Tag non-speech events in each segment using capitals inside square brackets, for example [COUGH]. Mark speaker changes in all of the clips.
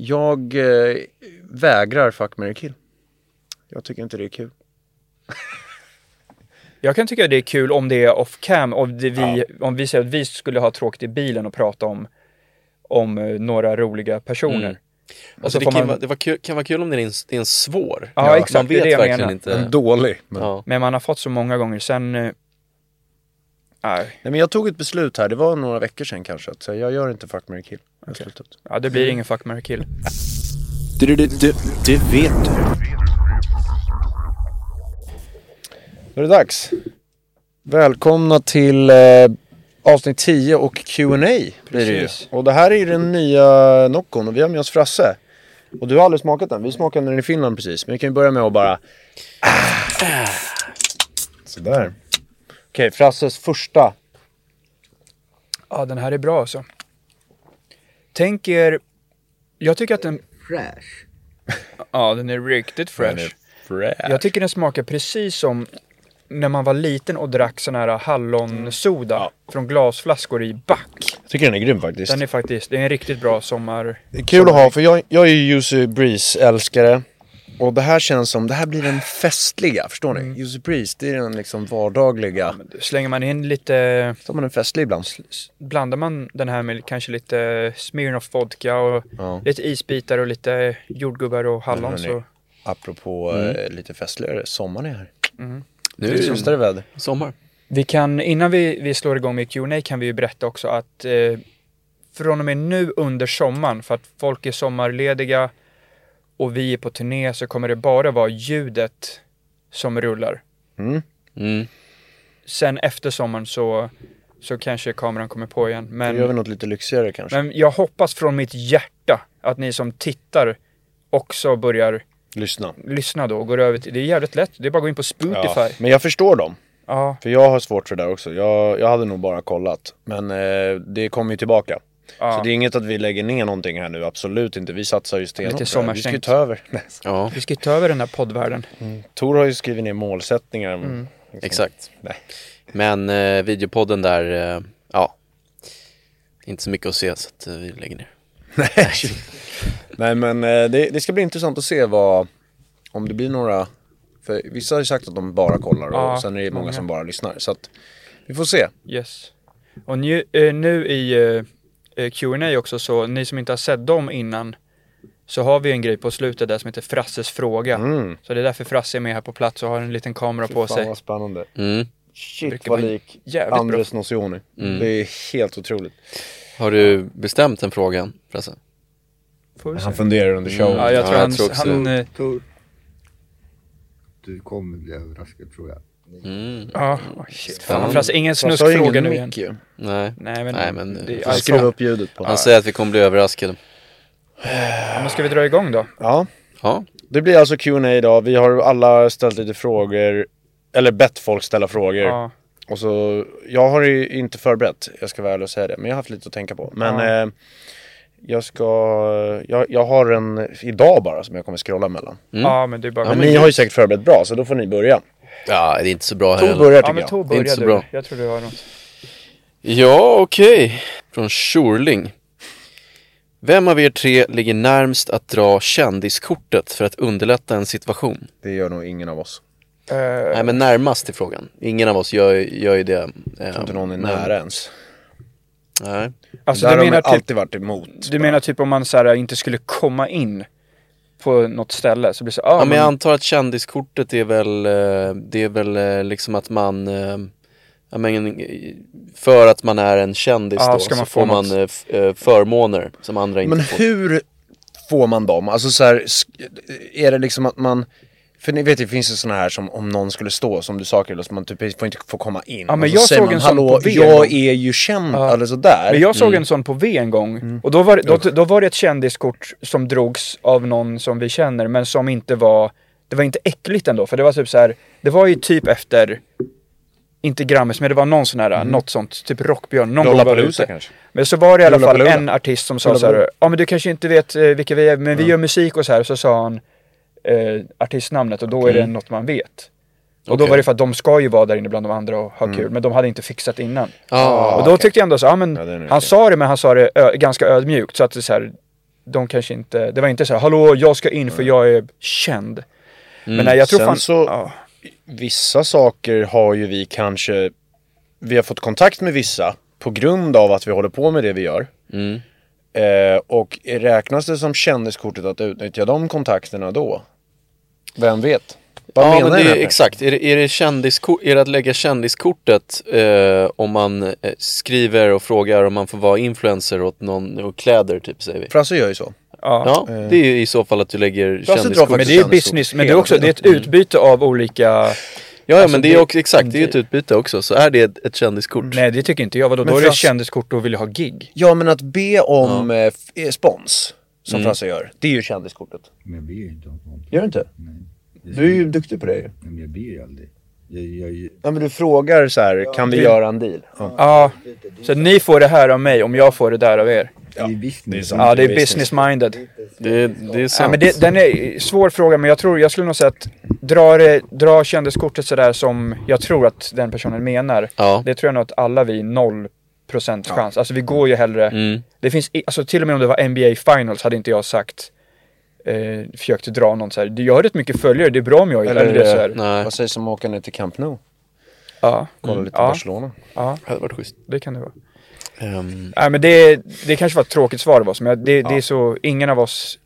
Speaker 1: Jag eh, vägrar fuck, marry, kill. Jag tycker inte det är kul. [LAUGHS]
Speaker 2: Jag kan tycka det är kul om det är off cam, om, det vi, om vi säger att vi skulle ha tråkigt i bilen och prata om, om eh, några roliga personer.
Speaker 3: Mm. Alltså
Speaker 2: så
Speaker 3: det kan,
Speaker 2: man-
Speaker 3: vara, det var kul, kan vara kul om det är en, det är en svår.
Speaker 2: Ja, exakt,
Speaker 3: Man
Speaker 2: det är
Speaker 3: vet
Speaker 2: det jag
Speaker 3: verkligen
Speaker 2: menar.
Speaker 3: inte.
Speaker 1: En dålig. Men...
Speaker 3: Ja.
Speaker 2: Men man har fått så många gånger sen... Nej,
Speaker 1: Nej, men jag tog ett beslut här, det var några veckor sedan kanske, att säga, jag gör inte fuck, marry, kill. Slutat.
Speaker 2: ja, det blir ingen fuck, marry, kill.
Speaker 1: Det, det, det, det vet du. Då är det dags. Välkomna till eh, avsnitt 10 och Q&A blir det ju. Och det här är ju den nya Noccon och vi har med oss Frasse. Och du har aldrig smakat den, vi smakade den i Finland precis. Men vi kan ju börja med att bara... Ah. Sådär. Okej, Frasses första.
Speaker 2: Ja, den här är bra alltså. Tänk er... Jag tycker att den...
Speaker 4: Fresh.
Speaker 2: Ja, den är riktigt fresh.
Speaker 1: Fresh.
Speaker 2: Jag tycker den smakar precis som när man var liten och drack sån här hallonsoda från glasflaskor i back.
Speaker 1: Jag tycker den är grym faktiskt.
Speaker 2: Den är faktiskt, det är en riktigt bra sommar...
Speaker 1: Det är kul att ha, för jag, jag är ju Juicy Breeze-älskare. Och det här känns som, det här blir den festliga, förstår ni?
Speaker 2: Mm.
Speaker 1: Juicy Breeze, det är den liksom vardagliga.
Speaker 2: Slänger man in lite...
Speaker 1: Så har man en festlig ibland.
Speaker 2: Blandar man den här med kanske lite Smirnoff vodka och
Speaker 1: Ja.
Speaker 2: lite isbitar och lite jordgubbar och hallon
Speaker 1: Men
Speaker 2: så...
Speaker 1: Apropå
Speaker 2: Mm.
Speaker 1: eh, lite festligare, sommaren är här.
Speaker 3: Nu
Speaker 1: Det
Speaker 3: är
Speaker 1: är
Speaker 3: det
Speaker 1: ljusare väder.
Speaker 3: sommar.
Speaker 2: Vi kan, innan vi, vi slår igång med Q&A kan vi ju berätta också att eh, från och med nu under sommaren, för att folk är sommarlediga och vi är på turné så kommer det bara vara ljudet som rullar.
Speaker 3: Mm.
Speaker 2: Sen efter sommaren så, så kanske kameran kommer på igen.
Speaker 1: Då gör vi
Speaker 2: Men,
Speaker 1: något lite lyxigare kanske.
Speaker 2: men jag hoppas från mitt hjärta att ni som tittar också börjar
Speaker 1: Lyssna.
Speaker 2: lyssna då och går över till, det är jävligt lätt, det är bara att gå in på Spotify.
Speaker 1: Ja. Men jag förstår dem.
Speaker 2: Ja,
Speaker 1: För jag har svårt för det där också. Jag, jag hade nog bara kollat. Men eh, det kommer ju tillbaka.
Speaker 2: Ja.
Speaker 1: Så det är inget att vi lägger ner någonting här nu, absolut inte. Vi satsar ju stenhårt
Speaker 2: Lite
Speaker 1: här. Vi ska ju
Speaker 2: sommarstängt.
Speaker 1: ta över.
Speaker 3: Ja,
Speaker 2: Vi ska ju ta över den här poddvärlden.
Speaker 1: Tor har ju skrivit ner målsättningar.
Speaker 2: Mm.
Speaker 1: Liksom.
Speaker 3: exakt.
Speaker 1: Nej.
Speaker 3: Men eh, videopodden där, eh, ja. Inte så mycket att se så att eh, vi lägger ner. [LAUGHS]
Speaker 1: Nej men eh, det, det ska bli intressant att se vad, om det blir några, för vissa har ju sagt att de bara kollar och
Speaker 2: Ja,
Speaker 1: sen är det många,
Speaker 2: många.
Speaker 1: som bara lyssnar. Så att vi får se.
Speaker 2: Yes. Och nu, eh, nu i eh, Q&A också så, ni som inte har sett dem innan, så har vi en grej på slutet där som heter Frasses fråga.
Speaker 1: Mm.
Speaker 2: Så det är därför Frasse är med här på plats och har en liten kamera på
Speaker 1: Fan
Speaker 2: sig.
Speaker 1: vad spännande.
Speaker 3: Mm.
Speaker 1: Shit vad lik Andres Nocioni.
Speaker 3: Mm.
Speaker 1: Det är helt otroligt.
Speaker 3: Har du bestämt den frågan Frasse?
Speaker 1: Han funderar under showen.
Speaker 2: Ja, jag tror
Speaker 3: Ja, jag
Speaker 2: han,
Speaker 3: tror också
Speaker 2: han
Speaker 3: det.
Speaker 2: eh.
Speaker 4: Du kommer bli överraskad tror jag.
Speaker 3: Mm.
Speaker 2: ja, oh, shit. Fan. Frasse, ingen snuskfråga
Speaker 1: ingen
Speaker 2: nu igen.
Speaker 1: ju.
Speaker 3: Nej,
Speaker 2: Nej men,
Speaker 3: Nej, men,
Speaker 2: det,
Speaker 3: eh,
Speaker 2: alltså,
Speaker 1: skruva upp ljudet på.
Speaker 3: han säger att vi kommer bli överraskade.
Speaker 2: ja, men ska vi dra igång då?
Speaker 1: Ja,
Speaker 3: Ja,
Speaker 1: det blir alltså Q&A idag. Vi har alla ställt lite frågor, eller bett folk ställa frågor.
Speaker 2: Ja,
Speaker 1: Och så, jag har ju inte förberett, jag ska vara ärlig och säga det, men jag har haft lite att tänka på. Men
Speaker 2: Ja.
Speaker 1: eh, jag ska, jag, jag har en idag bara som jag kommer scrolla mellan.
Speaker 3: Mm.
Speaker 2: ja men det är bara...
Speaker 3: Ja,
Speaker 1: Men ni har ju säkert förberett bra, så då får ni börja.
Speaker 3: Ja det är inte så bra här
Speaker 1: Tor
Speaker 3: heller.
Speaker 1: börjar
Speaker 2: ja
Speaker 1: tycker
Speaker 2: men
Speaker 1: jag.
Speaker 2: Tor
Speaker 3: är inte så
Speaker 2: du.
Speaker 3: bra.
Speaker 2: Jag tror du har något.
Speaker 3: Ja, okej. Från Tjorling. Vem av er tre ligger närmst att dra kändiskortet för att underlätta en situation?
Speaker 1: Det gör nog ingen av oss.
Speaker 2: Eh,
Speaker 3: Nej men närmast i frågan. Ingen av oss gör, gör ju det.
Speaker 1: Jag tror inte någon är nära ens.
Speaker 3: Nej.
Speaker 2: alltså
Speaker 1: Där
Speaker 2: du
Speaker 1: har de
Speaker 2: menar, typ,
Speaker 1: alltid varit emot.
Speaker 2: du menar typ om man så här, inte skulle komma in på något ställe så blir det så, ah,
Speaker 3: Ja, men jag
Speaker 2: men,
Speaker 3: antar att kändiskortet är väl, eh, det är väl eh, liksom att man, eh, ja, men, för att man är en kändis
Speaker 2: Ja,
Speaker 3: då
Speaker 2: ska man
Speaker 3: så
Speaker 2: få
Speaker 3: får
Speaker 2: något?
Speaker 3: man förmåner som andra inte
Speaker 1: Men
Speaker 3: får.
Speaker 1: hur får man dem? Alltså så här, är det liksom att man För ni vet det finns ju såna här som om någon skulle stå som du sa Krille, som man typ får inte få komma in.
Speaker 2: Ja, men
Speaker 1: så
Speaker 2: jag såg
Speaker 1: man,
Speaker 2: en sån på V
Speaker 1: jag
Speaker 2: gång."
Speaker 1: är ju känd,
Speaker 2: Ja.
Speaker 1: eller sådär.
Speaker 2: Men jag såg
Speaker 1: Mm.
Speaker 2: en sån på V en gång. Och då var, då, då var det ett kändiskort som drogs av någon som vi känner, men som inte var... Det var inte äckligt ändå, för det var typ så här. Det var ju typ efter... Inte Grammis, men det var någon sån här, något sånt, typ Rockbjörn. Någon
Speaker 1: Lollapalooza
Speaker 2: ute.
Speaker 1: kanske.
Speaker 2: Men så var det i alla fall en artist som sa så här, ja men du kanske inte vet eh, vilka vi är, men vi gör musik och så här. Så sa han eh, artistnamnet och då är det något man vet. Och då
Speaker 3: Okej.
Speaker 2: var det för att de ska ju vara där inne bland de andra och ha kul, men de hade inte fixat innan.
Speaker 3: Ah,
Speaker 2: och då tyckte jag ändå så, ja men
Speaker 1: Ja,
Speaker 2: han sa det men han sa det ö- ganska ödmjukt så att det så här, de kanske inte, det var inte så här, hallå jag ska in för jag är känd. Men nej, jag tror
Speaker 1: Sen
Speaker 2: fan,
Speaker 1: så-
Speaker 2: ja.
Speaker 1: Vissa saker har ju vi kanske, vi har fått kontakt med vissa på grund av att vi håller på med det vi gör.
Speaker 3: Mm.
Speaker 1: Eh, och räknas det som kändiskortet att utnyttja de kontakterna då? Vem vet? Vad
Speaker 3: Ja,
Speaker 1: menar
Speaker 3: men det är, exakt. Är det, är, det kändiskort, är det att lägga kändiskortet eh, om man eh, skriver och frågar om man får vara influencer åt någon och kläder typ säger vi?
Speaker 1: Frasse gör ju så.
Speaker 2: ja.
Speaker 3: Ja, det är ju i så fall att du lägger
Speaker 1: drar
Speaker 3: kändiskort.
Speaker 2: Men det är business, men det är också det är ett
Speaker 1: tiden.
Speaker 2: utbyte av olika
Speaker 3: Ja,
Speaker 2: alltså
Speaker 3: men det,
Speaker 2: det är
Speaker 3: också, exakt, det är ju ett utbyte också. Så är det ett, kändiskort?
Speaker 2: Nej, det tycker inte jag. Vadå, då är det
Speaker 1: ett
Speaker 2: kändiskort och vill ha gig.
Speaker 1: Ja, men att be om ja. eh, eh spons, som
Speaker 3: mm.
Speaker 1: Frasse gör, det är ju kändiskortet.
Speaker 4: Men jag ber ju inte om spons.
Speaker 1: Gör du inte?
Speaker 4: Nej.
Speaker 1: Du är ju duktig på det ju.
Speaker 4: Men jag ber ju aldrig. Jag, jag...
Speaker 1: Ja men du frågar så här, ja, kan vi
Speaker 2: det...
Speaker 1: göra en deal? Ja.
Speaker 2: ja. Så ni får det här av mig om jag får det där av er
Speaker 4: det är business.
Speaker 2: Ja, det är
Speaker 1: business.
Speaker 2: minded.
Speaker 3: Det, det är
Speaker 2: Ja,
Speaker 3: sant.
Speaker 2: men det, den är svår fråga, men jag tror, jag skulle nog säga att dra, det, dra kändiskortet sådär som jag tror att den personen menar.
Speaker 3: Ja.
Speaker 2: Det tror jag nog att alla vi, noll procent chans. Alltså vi går ju hellre,
Speaker 3: Mm.
Speaker 2: det finns, alltså till och med om det var NBA finals hade inte jag sagt eh, försökt dra någon så här. Du har rätt mycket följare, det är bra om jag
Speaker 1: Eller,
Speaker 2: eller, det så här.
Speaker 3: Nej,
Speaker 1: Vad sägs om att åka ner till Camp Nou?
Speaker 2: Ja,
Speaker 1: Kolla lite
Speaker 2: ja,
Speaker 1: Barcelona.
Speaker 2: ja,
Speaker 3: det hade varit schysst.
Speaker 2: det kan det vara.
Speaker 3: Ehm,
Speaker 2: Nej men det, det kanske var ett tråkigt svar av oss, men det, det är så, ingen av oss,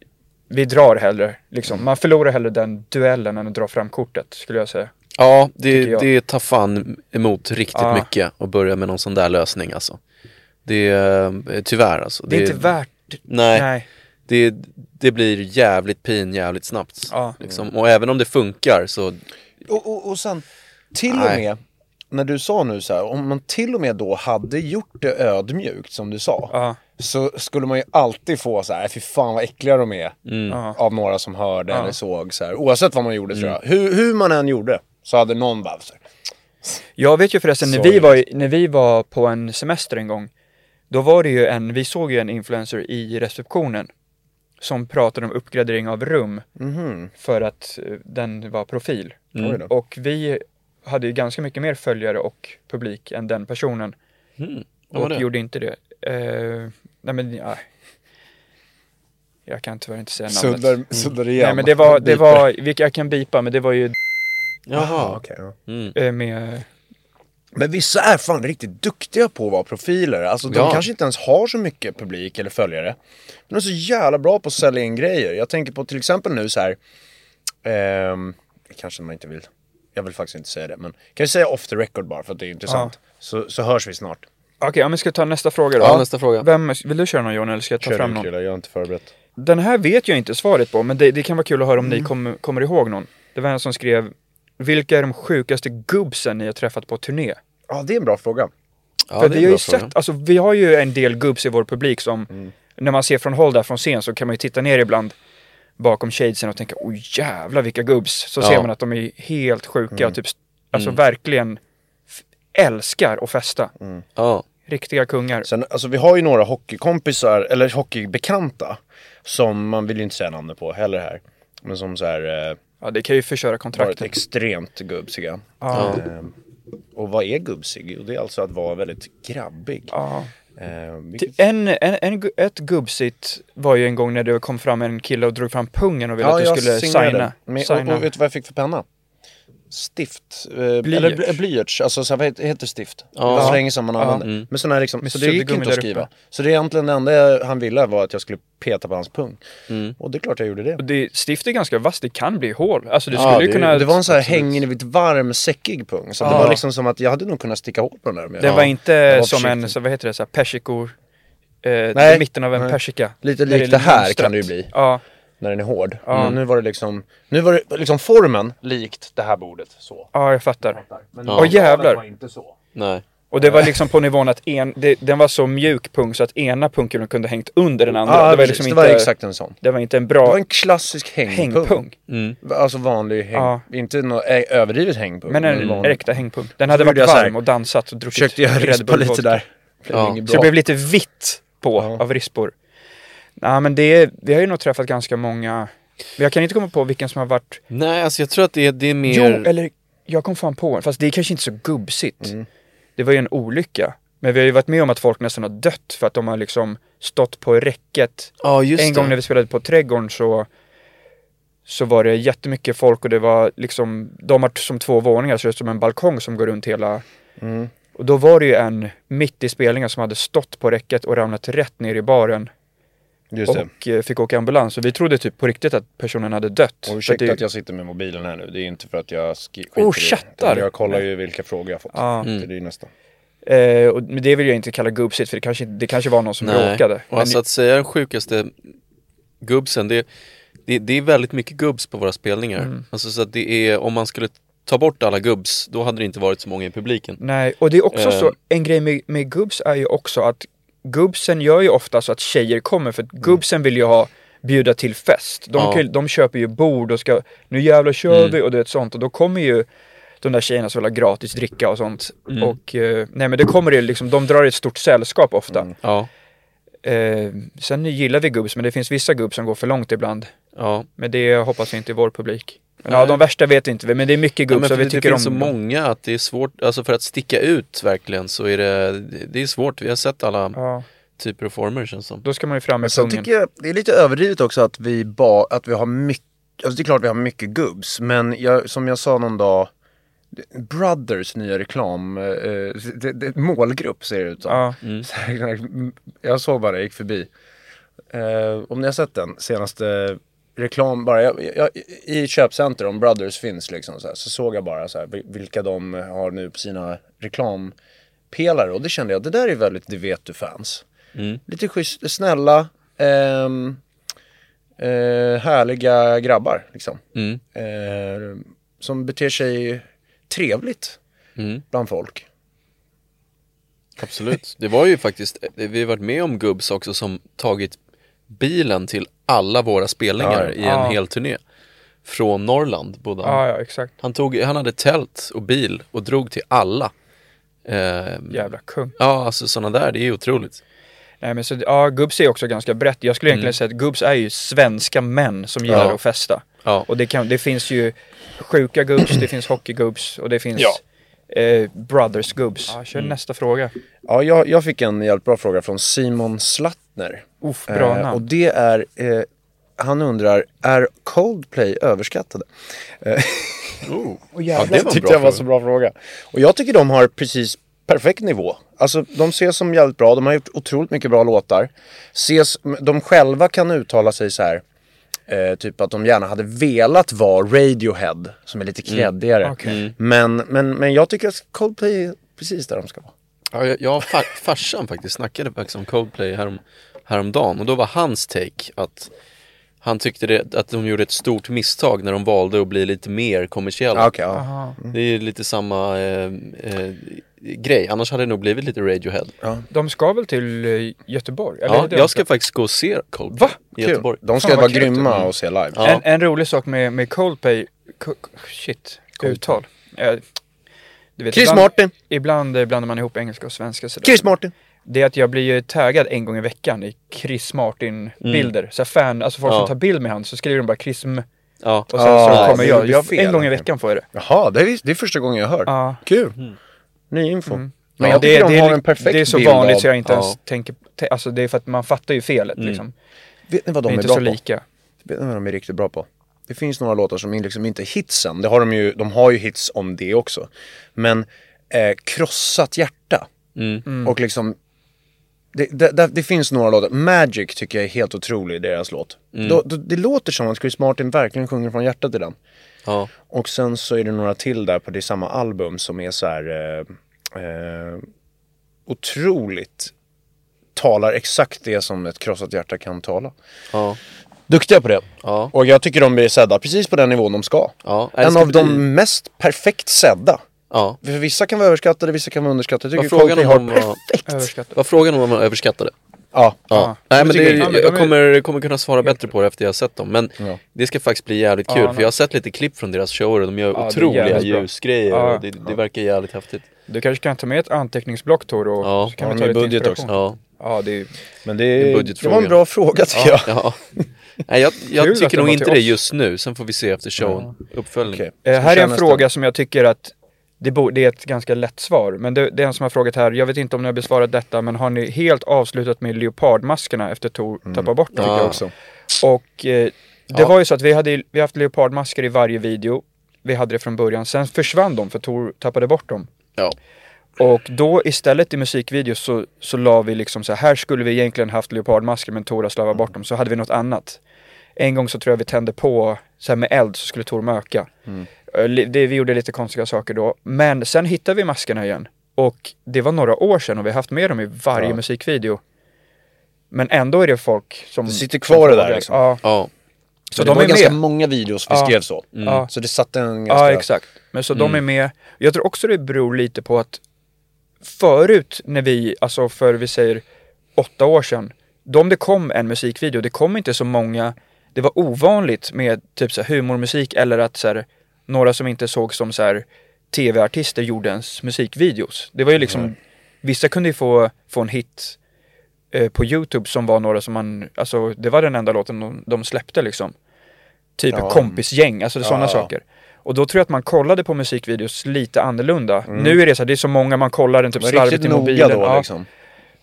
Speaker 2: vi drar hellre liksom. Man förlorar hellre den duellen än att dra fram kortet, skulle jag säga.
Speaker 3: ja, det, det tar fan emot riktigt
Speaker 2: Ja.
Speaker 3: mycket att börja med någon sån där lösning alltså. Det är eh, tyvärr alltså.
Speaker 2: Det är inte värt,
Speaker 3: Nej,
Speaker 2: nej.
Speaker 3: Det, det blir jävligt pin jävligt snabbt.
Speaker 2: Ja.
Speaker 3: Liksom. Och även om det funkar så,
Speaker 1: Och, och, och sen, till och med, när du sa nu så här, om man till och med då hade gjort det ödmjukt som du sa.
Speaker 2: Ja,
Speaker 1: Så skulle man ju alltid få så här, fy fan vad äckliga de är.
Speaker 2: ja.
Speaker 1: Av några som hörde
Speaker 2: Ja.
Speaker 1: eller såg så här. Oavsett vad man gjorde tror jag. Hur, hur man än gjorde. Så hade någon bara så här,
Speaker 2: Jag vet ju förresten, när vi, var, när vi var på en semester en gång, då var det ju en, vi såg ju en influencer i receptionen som pratade om uppgradering av rum
Speaker 1: mhm,
Speaker 2: för att eh, den var profil.
Speaker 1: då.
Speaker 2: Och vi hade ju ganska mycket mer följare och publik än den personen.
Speaker 3: mm,
Speaker 2: och
Speaker 3: det?
Speaker 2: gjorde inte det. Eh, nej men, ja. Jag kan tyvärr inte säga namnet.
Speaker 1: Suddar, suddar igen.
Speaker 2: Nej men det var, det var, vilka jag kan bipa, men det var ju
Speaker 3: Jaha.
Speaker 1: Jaha, okej. ja.
Speaker 3: Mm.
Speaker 2: eh, med,
Speaker 1: Men vissa är fan riktigt duktiga på att vara profiler. Alltså de
Speaker 3: Ja.
Speaker 1: kanske inte ens har så mycket publik eller följare. Men de är så jävla bra på att sälja in grejer. Jag tänker på till exempel nu så här. ehm, kanske man inte vill. Jag vill faktiskt inte säga det. Men kan vi säga off the record bara för att det är intressant. Så, så hörs vi snart.
Speaker 2: okej, ja, men ska jag ta nästa fråga då?
Speaker 3: Ja, nästa fråga.
Speaker 2: Vem, vill du köra någon John eller ska jag ta
Speaker 1: Kör
Speaker 2: fram någon?
Speaker 1: killar, jag har inte förberett.
Speaker 2: Den här vet jag inte svaret på, men det, det kan vara kul att höra om
Speaker 1: Mm.
Speaker 2: ni kom, kommer ihåg någon. Det var en som skrev Vilka är de sjukaste gubbsen ni har träffat på turné?
Speaker 1: Ja, det är en bra fråga.
Speaker 3: Ja,
Speaker 2: För
Speaker 3: det är
Speaker 2: vi har ju
Speaker 3: fråga.
Speaker 2: sett, alltså vi har ju en del gubbs i vår publik som
Speaker 1: Mm.
Speaker 2: När man ser från håll där från scen så kan man ju titta ner ibland bakom shadesen och tänka oj jävlar vilka gubbs. Så
Speaker 3: Ja.
Speaker 2: ser man att de är helt sjuka
Speaker 1: Mm.
Speaker 2: typ Alltså verkligen f- älskar att festa.
Speaker 3: Ja.
Speaker 2: Riktiga kungar.
Speaker 1: Sen, alltså vi har ju några hockeykompisar, eller hockeybekanta. Som man vill ju inte säga namnet på heller här. Men som så här eh,
Speaker 2: Ja det kan ju förstöra
Speaker 1: varit
Speaker 2: kontrakten.
Speaker 1: extremt gubbsiga.
Speaker 2: Ja.
Speaker 1: Ehm, och vad är gubbsig? Jo, det är alltså att vara väldigt grabbig.
Speaker 2: Ja. Ty-
Speaker 1: vilket...
Speaker 2: En, en, en, ett gubbsitt var ju en gång när det kom fram en kille och drog fram pungen och ville
Speaker 1: Ja,
Speaker 2: att du skulle
Speaker 1: signerade.
Speaker 2: signa.
Speaker 1: Men, och,
Speaker 2: signa.
Speaker 1: och vet du vad jag fick för penna? Stift. Eh, Eller
Speaker 2: Blyerts.
Speaker 1: bly- blyerts. Alltså så här, vad heter- stift?
Speaker 3: Ja.
Speaker 1: Det var så länge sedan man
Speaker 2: Ja.
Speaker 1: använde.
Speaker 3: Mm.
Speaker 1: Men sådana här liksom,
Speaker 2: Med
Speaker 1: så det gick inte att skriva. Så det är egentligen det enda han ville var att jag skulle peta på hans pung.
Speaker 3: Mm.
Speaker 1: Och det är klart jag gjorde det.
Speaker 2: Och det, stift är ganska vasst, det kan bli hål. Alltså
Speaker 3: Ja,
Speaker 2: skulle ju
Speaker 3: det-
Speaker 2: kunna...
Speaker 1: Det var en så här hängivit varm, säckig pung. Så det
Speaker 2: Ja.
Speaker 1: var liksom som att jag hade nog kunnat sticka hål på den där.
Speaker 2: Den var inte
Speaker 1: var
Speaker 2: som en, så vad heter det, så här persikor... Eh,
Speaker 1: Nej.
Speaker 2: mitten av en
Speaker 1: Nej.
Speaker 2: persika.
Speaker 1: Lite likt
Speaker 2: det
Speaker 1: det här
Speaker 2: mönstrat.
Speaker 1: kan det ju bli.
Speaker 2: Ja.
Speaker 1: När den är hård.
Speaker 2: Ja.
Speaker 1: Men nu var det liksom, nu var det liksom formen likt det här bordet. Så.
Speaker 2: Ja, jag fattar.
Speaker 1: Men
Speaker 3: Ja.
Speaker 2: Åh, jävlar.
Speaker 1: var inte så.
Speaker 3: Nej.
Speaker 2: Och det var liksom på nivån att en, det, den var så mjuk pung så att ena pungkulan kunde hängt under den andra.
Speaker 1: Ja,
Speaker 2: det, var
Speaker 1: precis.
Speaker 2: liksom
Speaker 1: det
Speaker 2: inte,
Speaker 1: var exakt en sån.
Speaker 2: det var inte en
Speaker 1: Det
Speaker 2: bra
Speaker 1: var en klassisk hängpung.
Speaker 2: hängpung.
Speaker 3: Mm.
Speaker 1: Alltså vanlig häng...
Speaker 2: Ja.
Speaker 1: Inte någon ä- överdrivet hängpung.
Speaker 2: Men en
Speaker 1: vanlig.
Speaker 2: äkta hängpung. Den hade varit varm och dansat och druckit
Speaker 1: Försökte jag rispa lite där.
Speaker 3: Ja.
Speaker 2: Så det blev lite vitt på
Speaker 1: Ja.
Speaker 2: av rispor. Nej men det vi har ju nog träffat ganska många. Men jag kan inte komma på vilken som har varit.
Speaker 3: Nej, alltså jag tror att det, är- det är mer...
Speaker 2: Jo, eller jag kom fan på en. Fast det är kanske inte så gubbsigt.
Speaker 1: Mm.
Speaker 2: Det var ju en olycka. Men vi har ju varit med om att folk nästan har dött för att de har liksom stått på räcket.
Speaker 3: Ja, just
Speaker 2: en
Speaker 3: det.
Speaker 2: gång när vi spelade på Trädgården så så var det jättemycket folk och det var liksom, de har som två våningar så det är som en balkong som går runt hela
Speaker 1: Mm.
Speaker 2: och då var det ju en mitt i spelningen som hade stått på räcket och ramlat rätt ner i baren
Speaker 1: Just det.
Speaker 2: och eh, fick åka ambulans. Och vi trodde typ på riktigt att personen hade dött.
Speaker 1: Och ursäkta
Speaker 2: det,
Speaker 1: att jag sitter med mobilen här nu. Det är inte för att jag sk- skiter
Speaker 2: Oh,
Speaker 1: i det.
Speaker 2: chattar!
Speaker 1: Jag kollar ju vilka frågor jag har fått.
Speaker 2: Ja.
Speaker 1: Det är ju nästa.
Speaker 2: eh, och, men det vill jag inte kalla gubbsigt för det kanske, det kanske var någon som
Speaker 3: Nej.
Speaker 2: råkade.
Speaker 3: Och
Speaker 2: Men,
Speaker 3: alltså att säga den sjukaste gubbsen, det, det, det är väldigt mycket gubbs på våra spelningar.
Speaker 2: Mm.
Speaker 3: Alltså så att det är, om man skulle ta bort alla gubbs, då hade det inte varit så många i publiken.
Speaker 2: Nej, och det är också
Speaker 3: Eh.
Speaker 2: så, en grej med, med gubbs är ju också att gubbsen gör ju ofta så att tjejer kommer för att gubbsen vill ju ha bjuda till fest. De,
Speaker 3: Ja.
Speaker 2: kan, de köper ju bord och ska, nu jävlar kör
Speaker 3: Mm.
Speaker 2: vi och det är sånt och då kommer ju de där tjejerna som vill ha gratis dricka och sånt.
Speaker 3: Mm.
Speaker 2: Och eh, nej men det kommer det liksom, de drar ett stort sällskap ofta.
Speaker 1: Mm.
Speaker 3: Ja,
Speaker 2: Eh, sen gillar vi gubbs men det finns vissa gubbs som går för långt ibland.
Speaker 3: ja.
Speaker 2: Men det hoppas jag inte i vår publik. Ja, de värsta vet inte vi, men det är mycket
Speaker 3: Ja,
Speaker 2: gubbs
Speaker 3: men för
Speaker 2: och vi
Speaker 3: det, det
Speaker 2: tycker
Speaker 3: finns
Speaker 2: om
Speaker 3: så många att det är svårt, alltså för att sticka ut verkligen så är det, det är svårt. Vi har sett alla
Speaker 2: Ja,
Speaker 3: typer av former känns som.
Speaker 2: då ska man ju fram med
Speaker 1: sen
Speaker 2: pungen.
Speaker 1: tycker jag det är lite överdrivet också att vi, ba, att vi har mycket, alltså det är klart vi har mycket gubbs, men jag, som jag sa någon dag, Brothers nya reklam, eh, det, det, målgrupp ser det ut som.
Speaker 2: Ja,
Speaker 3: Mm.
Speaker 1: Så [LAUGHS] Jag såg bara, jag gick förbi. Eh, om ni har sett den senaste reklam, bara jag, jag, i köpcenter om Brothers finns liksom så, här, så såg jag bara så här, vil- vilka de har nu på sina reklampelare och det kände jag, det där är väldigt det vet du fans.
Speaker 3: Mm.
Speaker 1: Lite schysst, snälla, ehm, eh, härliga grabbar liksom.
Speaker 3: Mm.
Speaker 1: Eh, som beter sig trevligt
Speaker 3: Mm.
Speaker 1: bland folk.
Speaker 3: Absolut. Det var ju faktiskt, vi har varit med om gubbs också som tagit bilen till alla våra spelningar
Speaker 1: Ja,
Speaker 3: i en hel turné. Från Norrland bodde han.
Speaker 2: ja, ja exakt.
Speaker 3: Han, tog, han hade tält och bil och drog till alla. Eh,
Speaker 2: Jävla kung.
Speaker 3: Ja, alltså sådana där, det är otroligt.
Speaker 2: Nej men så, ja, gubbs är också ganska brett. Jag skulle egentligen säga att gubbs är ju svenska män som gillar
Speaker 3: Ja.
Speaker 2: att festa.
Speaker 3: Ja.
Speaker 2: Och det, kan, det finns ju sjuka gubbs, det finns hockeygubbs och det finns
Speaker 1: Ja.
Speaker 2: Eh, brothers gubbs. Ja, kör nästa fråga.
Speaker 1: Ja, jag, jag fick en jävligt bra fråga från Simon Slattner.
Speaker 2: Uff, bra
Speaker 1: Eh, och det är, eh, han undrar, är Coldplay överskattade?
Speaker 3: Oh. [LAUGHS]
Speaker 2: Och
Speaker 3: Ja, det var en
Speaker 1: tyckte jag var
Speaker 3: fråga.
Speaker 1: så bra fråga. Och jag tycker de har precis perfekt nivå. Alltså de ses som jävligt bra, de har gjort otroligt mycket bra låtar. Ses, de själva kan uttala sig så här. Eh, typ att de gärna hade velat vara Radiohead, som är lite kreddigare.
Speaker 2: Okej.
Speaker 1: Men, men, men jag tycker att Coldplay är precis där de ska vara.
Speaker 3: Ja, jag, jag far, [LAUGHS] farsan faktiskt snackade faktiskt om Coldplay härom, häromdagen och då var hans take att han tyckte det, att de gjorde ett stort misstag när de valde att bli lite mer kommersiella.
Speaker 1: Ah, okej, ja.
Speaker 2: Aha.
Speaker 3: Det är lite samma eh, eh, grej, annars hade det nog blivit lite Radiohead.
Speaker 2: De ska väl till eh, Göteborg?
Speaker 3: Ja, jag ska faktiskt gå och se Coldplay
Speaker 2: Va?
Speaker 3: i Göteborg.
Speaker 1: De ska
Speaker 2: Fan,
Speaker 1: vara
Speaker 2: kul.
Speaker 1: grymma
Speaker 2: Mm.
Speaker 1: och se live.
Speaker 3: Ja.
Speaker 2: En, en rolig sak med, med Coldplay, Co- shit, uttal. Eh, du vet,
Speaker 1: Chris
Speaker 2: ibland,
Speaker 1: Martin!
Speaker 2: Ibland eh, blandar man ihop engelska och svenska sådär.
Speaker 1: Chris Martin!
Speaker 2: Det är att jag blir ju taggad en gång i veckan i Chris Martin-bilder. Så här fan, alltså folk
Speaker 3: Ja.
Speaker 2: som tar bild med han så skriver de bara Chris M
Speaker 3: Ja,
Speaker 2: och sen
Speaker 1: Ah,
Speaker 2: så kommer
Speaker 1: det
Speaker 2: jag.
Speaker 1: blir
Speaker 2: jag
Speaker 1: fel,
Speaker 2: en gång i veckan får jag det.
Speaker 1: Jaha, det är, det är första gången jag hör.
Speaker 2: Ja.
Speaker 1: Kul! Ny info.
Speaker 2: Mm.
Speaker 1: Men
Speaker 2: Ja,
Speaker 1: jag
Speaker 2: det,
Speaker 1: de
Speaker 2: det,
Speaker 1: har
Speaker 2: är,
Speaker 1: en perfekt
Speaker 2: det är så
Speaker 1: bild
Speaker 2: vanligt
Speaker 1: av-
Speaker 2: så jag inte ens
Speaker 3: Ja.
Speaker 2: tänker, alltså det är för att man fattar ju felet
Speaker 3: Mm.
Speaker 2: liksom.
Speaker 1: Vet ni vad
Speaker 2: De
Speaker 1: de
Speaker 2: är
Speaker 1: är,
Speaker 2: inte
Speaker 1: bra
Speaker 2: så
Speaker 1: på?
Speaker 2: lika.
Speaker 1: Vet ni vad de är riktigt bra på? Det finns några låtar som är liksom inte hitsen. Det har de ju, de har ju hits om det också. Men eh, krossat hjärta.
Speaker 3: mm.
Speaker 1: Och liksom det, det, det, finns några låtar. Magic tycker jag är helt otrolig, deras låt. Då, då, det låter som att Chris Martin verkligen sjunger från hjärtat i den.
Speaker 3: ja.
Speaker 1: Och sen så är det några till där på det samma album som är så här eh, eh, otroligt talar exakt det som ett krossat hjärta kan tala.
Speaker 3: ja.
Speaker 1: duktiga på det.
Speaker 3: Ja,
Speaker 1: Och jag tycker de blir sedda precis på den nivån de ska.
Speaker 3: ja.
Speaker 1: En av de mest perfekt sedda.
Speaker 3: Ja.
Speaker 1: För vissa kan vara överskattade, vissa kan vara underskattade. Jag
Speaker 3: Var
Speaker 1: tycker
Speaker 3: frågan
Speaker 1: Coldplay
Speaker 3: om
Speaker 1: har
Speaker 3: de var, frågan om de var överskattade?
Speaker 1: Ja.
Speaker 3: Ja. Nej men det,
Speaker 1: jag.
Speaker 2: Ja,
Speaker 3: jag kommer, kommer kunna svara bättre på det efter jag har sett dem. Men
Speaker 1: Ja.
Speaker 3: det ska faktiskt bli jävligt kul.
Speaker 2: Ja,
Speaker 3: för jag har sett lite klipp från deras shower och de gör
Speaker 2: Ja, det
Speaker 3: otroliga ljusgrejer.
Speaker 2: Ja.
Speaker 3: Och det, det verkar jävligt häftigt.
Speaker 2: Du kanske kan ta med ett anteckningsblock Tor och
Speaker 3: Ja.
Speaker 2: så kan vi ta lite
Speaker 1: budget också?
Speaker 3: Ja.
Speaker 2: Ja, det är
Speaker 1: Men det,
Speaker 3: En
Speaker 1: är, det
Speaker 3: budgetfråga.
Speaker 1: var en bra fråga tycker jag.
Speaker 3: ja. Nej jag, [LAUGHS] jag tycker nog inte det just nu. Sen får vi se efter showen. Uppföljning.
Speaker 1: Okej.
Speaker 2: Eh, här är en fråga som jag tycker att det, bo, det är ett ganska lätt svar. Men det, det är en som har frågat här, jag vet inte om ni har besvarat detta, men har ni helt avslutat med leopardmaskerna efter Tor tappade bort dem?
Speaker 3: Ja.
Speaker 1: Jag också.
Speaker 2: Och eh, det
Speaker 3: Ja.
Speaker 2: var ju så att vi hade vi haft leopardmasker i varje video. Vi hade det från början. Sen försvann de för Tor tappade bort dem.
Speaker 3: Ja.
Speaker 2: Och då istället i musikvideos så, så la vi liksom så här, här skulle vi egentligen haft leopardmasker men Tor har slavat bort dem. Så hade vi något annat. En gång så tror jag vi tände på, så här med eld så skulle Tor möka. Li- Det, vi gjorde lite konstiga saker då. Men sen hittade vi maskerna igen. Och det var några år sedan och vi har haft med dem i varje
Speaker 1: Ja.
Speaker 2: musikvideo. Men ändå är det folk som...
Speaker 1: Det sitter kvar det där, liksom.
Speaker 2: Ja.
Speaker 3: Ja.
Speaker 2: Så
Speaker 1: Så det
Speaker 2: de
Speaker 1: var
Speaker 2: är
Speaker 1: ganska
Speaker 2: med.
Speaker 1: många videos vi
Speaker 2: Ja.
Speaker 1: skrev så.
Speaker 2: Ja.
Speaker 1: Så det satte en ganska...
Speaker 2: Ja, exakt. Men så de är med. Jag tror också det beror lite på att förut när vi, alltså för vi säger åtta år sedan, då om det kom en musikvideo, det kom inte så många, det var ovanligt med typ så här humormusik eller att så här, några som inte såg som så här tv-artister gjorde ens musikvideos. Det var ju liksom, vissa kunde ju få, få en hit eh, på Youtube som var några som man, alltså det var den enda låten de, de släppte liksom. Typ
Speaker 1: Ja.
Speaker 2: kompisgäng, alltså sådana
Speaker 1: Ja.
Speaker 2: saker. Och då tror jag att man kollade på musikvideos lite annorlunda. Nu är det så här, det är så många man kollar den typ slarvigt i mobilen.
Speaker 1: då
Speaker 2: ja.
Speaker 1: liksom.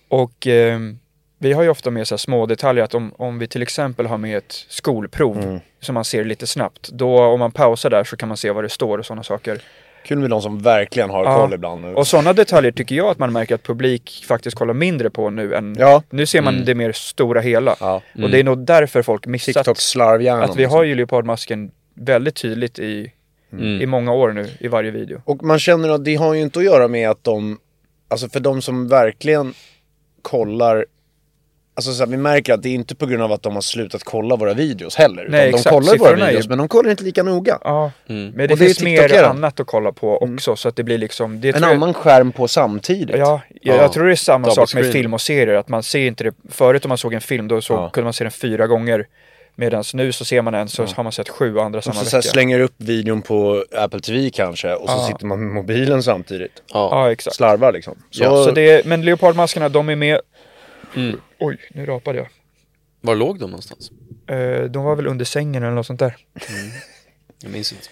Speaker 2: Och ehm, vi har ju ofta med så här små detaljer att om, om vi till exempel har med ett skolprov
Speaker 1: Mm.
Speaker 2: som man ser lite snabbt. Då om man pausar där så kan man se vad det står och sådana saker.
Speaker 1: Kul med de som verkligen har
Speaker 2: Ja.
Speaker 1: koll ibland. Nu.
Speaker 2: Och sådana detaljer tycker jag att man märker att publik faktiskt kollar mindre på nu än...
Speaker 1: Ja.
Speaker 2: Nu ser man
Speaker 3: Mm.
Speaker 2: det mer stora hela.
Speaker 1: Ja.
Speaker 2: Och det är nog därför folk missat
Speaker 1: TikTok-slarvhjärnan.
Speaker 2: att vi har ju leopardmasken väldigt tydligt i,
Speaker 3: Mm.
Speaker 2: i många år nu i varje video.
Speaker 1: Och man känner att det har ju inte att göra med att de, alltså för de som verkligen kollar, alltså så här, vi märker att det är inte på grund av att de har slutat kolla våra videos heller. Utan
Speaker 2: Nej,
Speaker 1: de
Speaker 2: exakt.
Speaker 1: kollar våra
Speaker 2: Siffrorna ju-
Speaker 1: videos men de kollar inte lika noga.
Speaker 2: Ja,
Speaker 3: Mm.
Speaker 2: men det
Speaker 1: Och det
Speaker 2: finns mer annat att kolla på också så att det blir liksom... Det
Speaker 1: En
Speaker 2: tror jag-
Speaker 1: annan skärm på samtidigt.
Speaker 2: Ja, jag,
Speaker 3: Ja.
Speaker 2: jag tror det är samma
Speaker 3: Double
Speaker 2: sak med
Speaker 3: screen.
Speaker 2: film och serier. Att man ser inte det. Förut om man såg en film då så
Speaker 1: Ja.
Speaker 2: kunde man se den fyra gånger. Medan nu så ser man en så har man sett sju andra
Speaker 1: Och
Speaker 2: samma
Speaker 1: så, så
Speaker 2: vecka.
Speaker 1: slänger upp videon på Apple TV kanske och så
Speaker 2: Ja.
Speaker 1: sitter man med mobilen samtidigt.
Speaker 3: Ja.
Speaker 2: Ja, exakt.
Speaker 1: Slarvar liksom. Så,
Speaker 2: Ja, så det är, men leopardmaskerna de är med.
Speaker 3: Mm.
Speaker 2: Oj, nu rapade jag.
Speaker 3: Var låg de någonstans?
Speaker 2: Eh, de var väl under sängen eller något sånt där.
Speaker 3: Jag minns inte.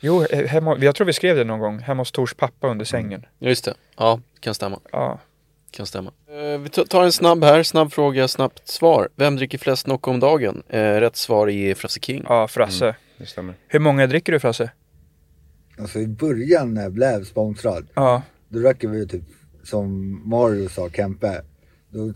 Speaker 2: Jo, eh, hemma, jag tror vi skrev det någon gång. Hemma hos Tors pappa under sängen.
Speaker 3: Ja, just det. Ja, kan stämma.
Speaker 2: Ja.
Speaker 3: Kan stämma. Eh, vi ta- tar en snabb här. Snabb fråga, snabbt svar. Vem dricker flest Nocco om dagen? Eh, rätt svar är Frasse King.
Speaker 2: ja, Frasse.
Speaker 1: det stämmer.
Speaker 2: Hur många dricker du Frasse?
Speaker 4: Alltså i början när jag blev sponsrad,
Speaker 2: Ja.
Speaker 4: då räcker vi typ som Mario sa, Kempe. Då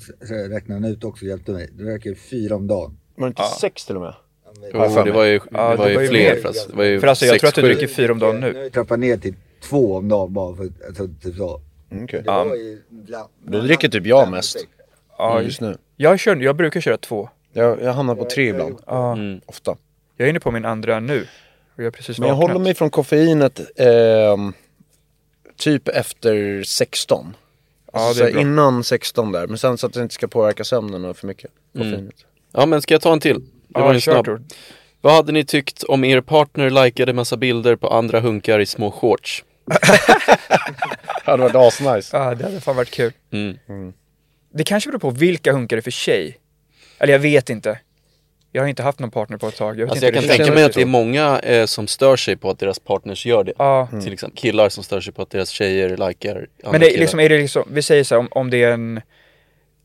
Speaker 4: räknade han ut också och hjälpte mig. Då räcker det fyra om dagen.
Speaker 1: Var det inte sex till och med?
Speaker 3: Jo,
Speaker 1: Ja,
Speaker 3: det var ju,
Speaker 2: Ja,
Speaker 3: det var
Speaker 2: det
Speaker 3: ju
Speaker 2: var ju
Speaker 3: fler
Speaker 2: mer.
Speaker 3: Frasse. Det var ju
Speaker 2: Frasse, jag
Speaker 3: sex,
Speaker 2: tror att du dricker fyra om dagen
Speaker 4: Nu
Speaker 2: nu.
Speaker 4: vi trappat ner till två om dagen bara för alltså, typ så.
Speaker 1: Mm, okej.
Speaker 4: Det
Speaker 2: Ja.
Speaker 4: var ju bland-
Speaker 1: Då dricker typ jag mest.
Speaker 2: Ja,
Speaker 1: Just nu.
Speaker 2: jag, kör, jag brukar köra två.
Speaker 1: Jag, jag hamnar på tre ibland.
Speaker 2: Ja.
Speaker 3: Mm.
Speaker 2: Jag
Speaker 1: Ofta.
Speaker 2: är inne på min andra nu. Och jag precis
Speaker 1: Men jag
Speaker 2: vaknat.
Speaker 1: håller mig från koffeinet ehm, typ efter 16.
Speaker 2: Ja,
Speaker 1: Alltså,
Speaker 2: det är
Speaker 1: så
Speaker 2: bra.
Speaker 1: innan 16 där, men sen så att det inte ska påverka sömnen för mycket. Koffeinet.
Speaker 3: Ja, men ska jag ta en till? Det var
Speaker 2: Ja,
Speaker 3: en
Speaker 2: kör
Speaker 3: snabb.
Speaker 2: Tor.
Speaker 3: Vad hade ni tyckt om er partner likade massa bilder på andra hunkar i små shorts? [LAUGHS]
Speaker 1: Det hade varit asnice.
Speaker 2: Ja, det hade fan varit kul.
Speaker 3: Mm.
Speaker 2: Det kanske beror på vilka hunkar det är för tjej. Eller jag vet inte. Jag har inte haft någon partner på ett tag. Jag, vet
Speaker 3: Alltså
Speaker 2: inte
Speaker 3: jag kan
Speaker 2: det
Speaker 3: tänka mig att det är många eh, som stör sig på att deras partners gör det.
Speaker 2: Ja,
Speaker 3: Till exempel killar som stör sig på att deras tjejer likar
Speaker 2: men det liksom, är det liksom, vi säger så här, om, om det är en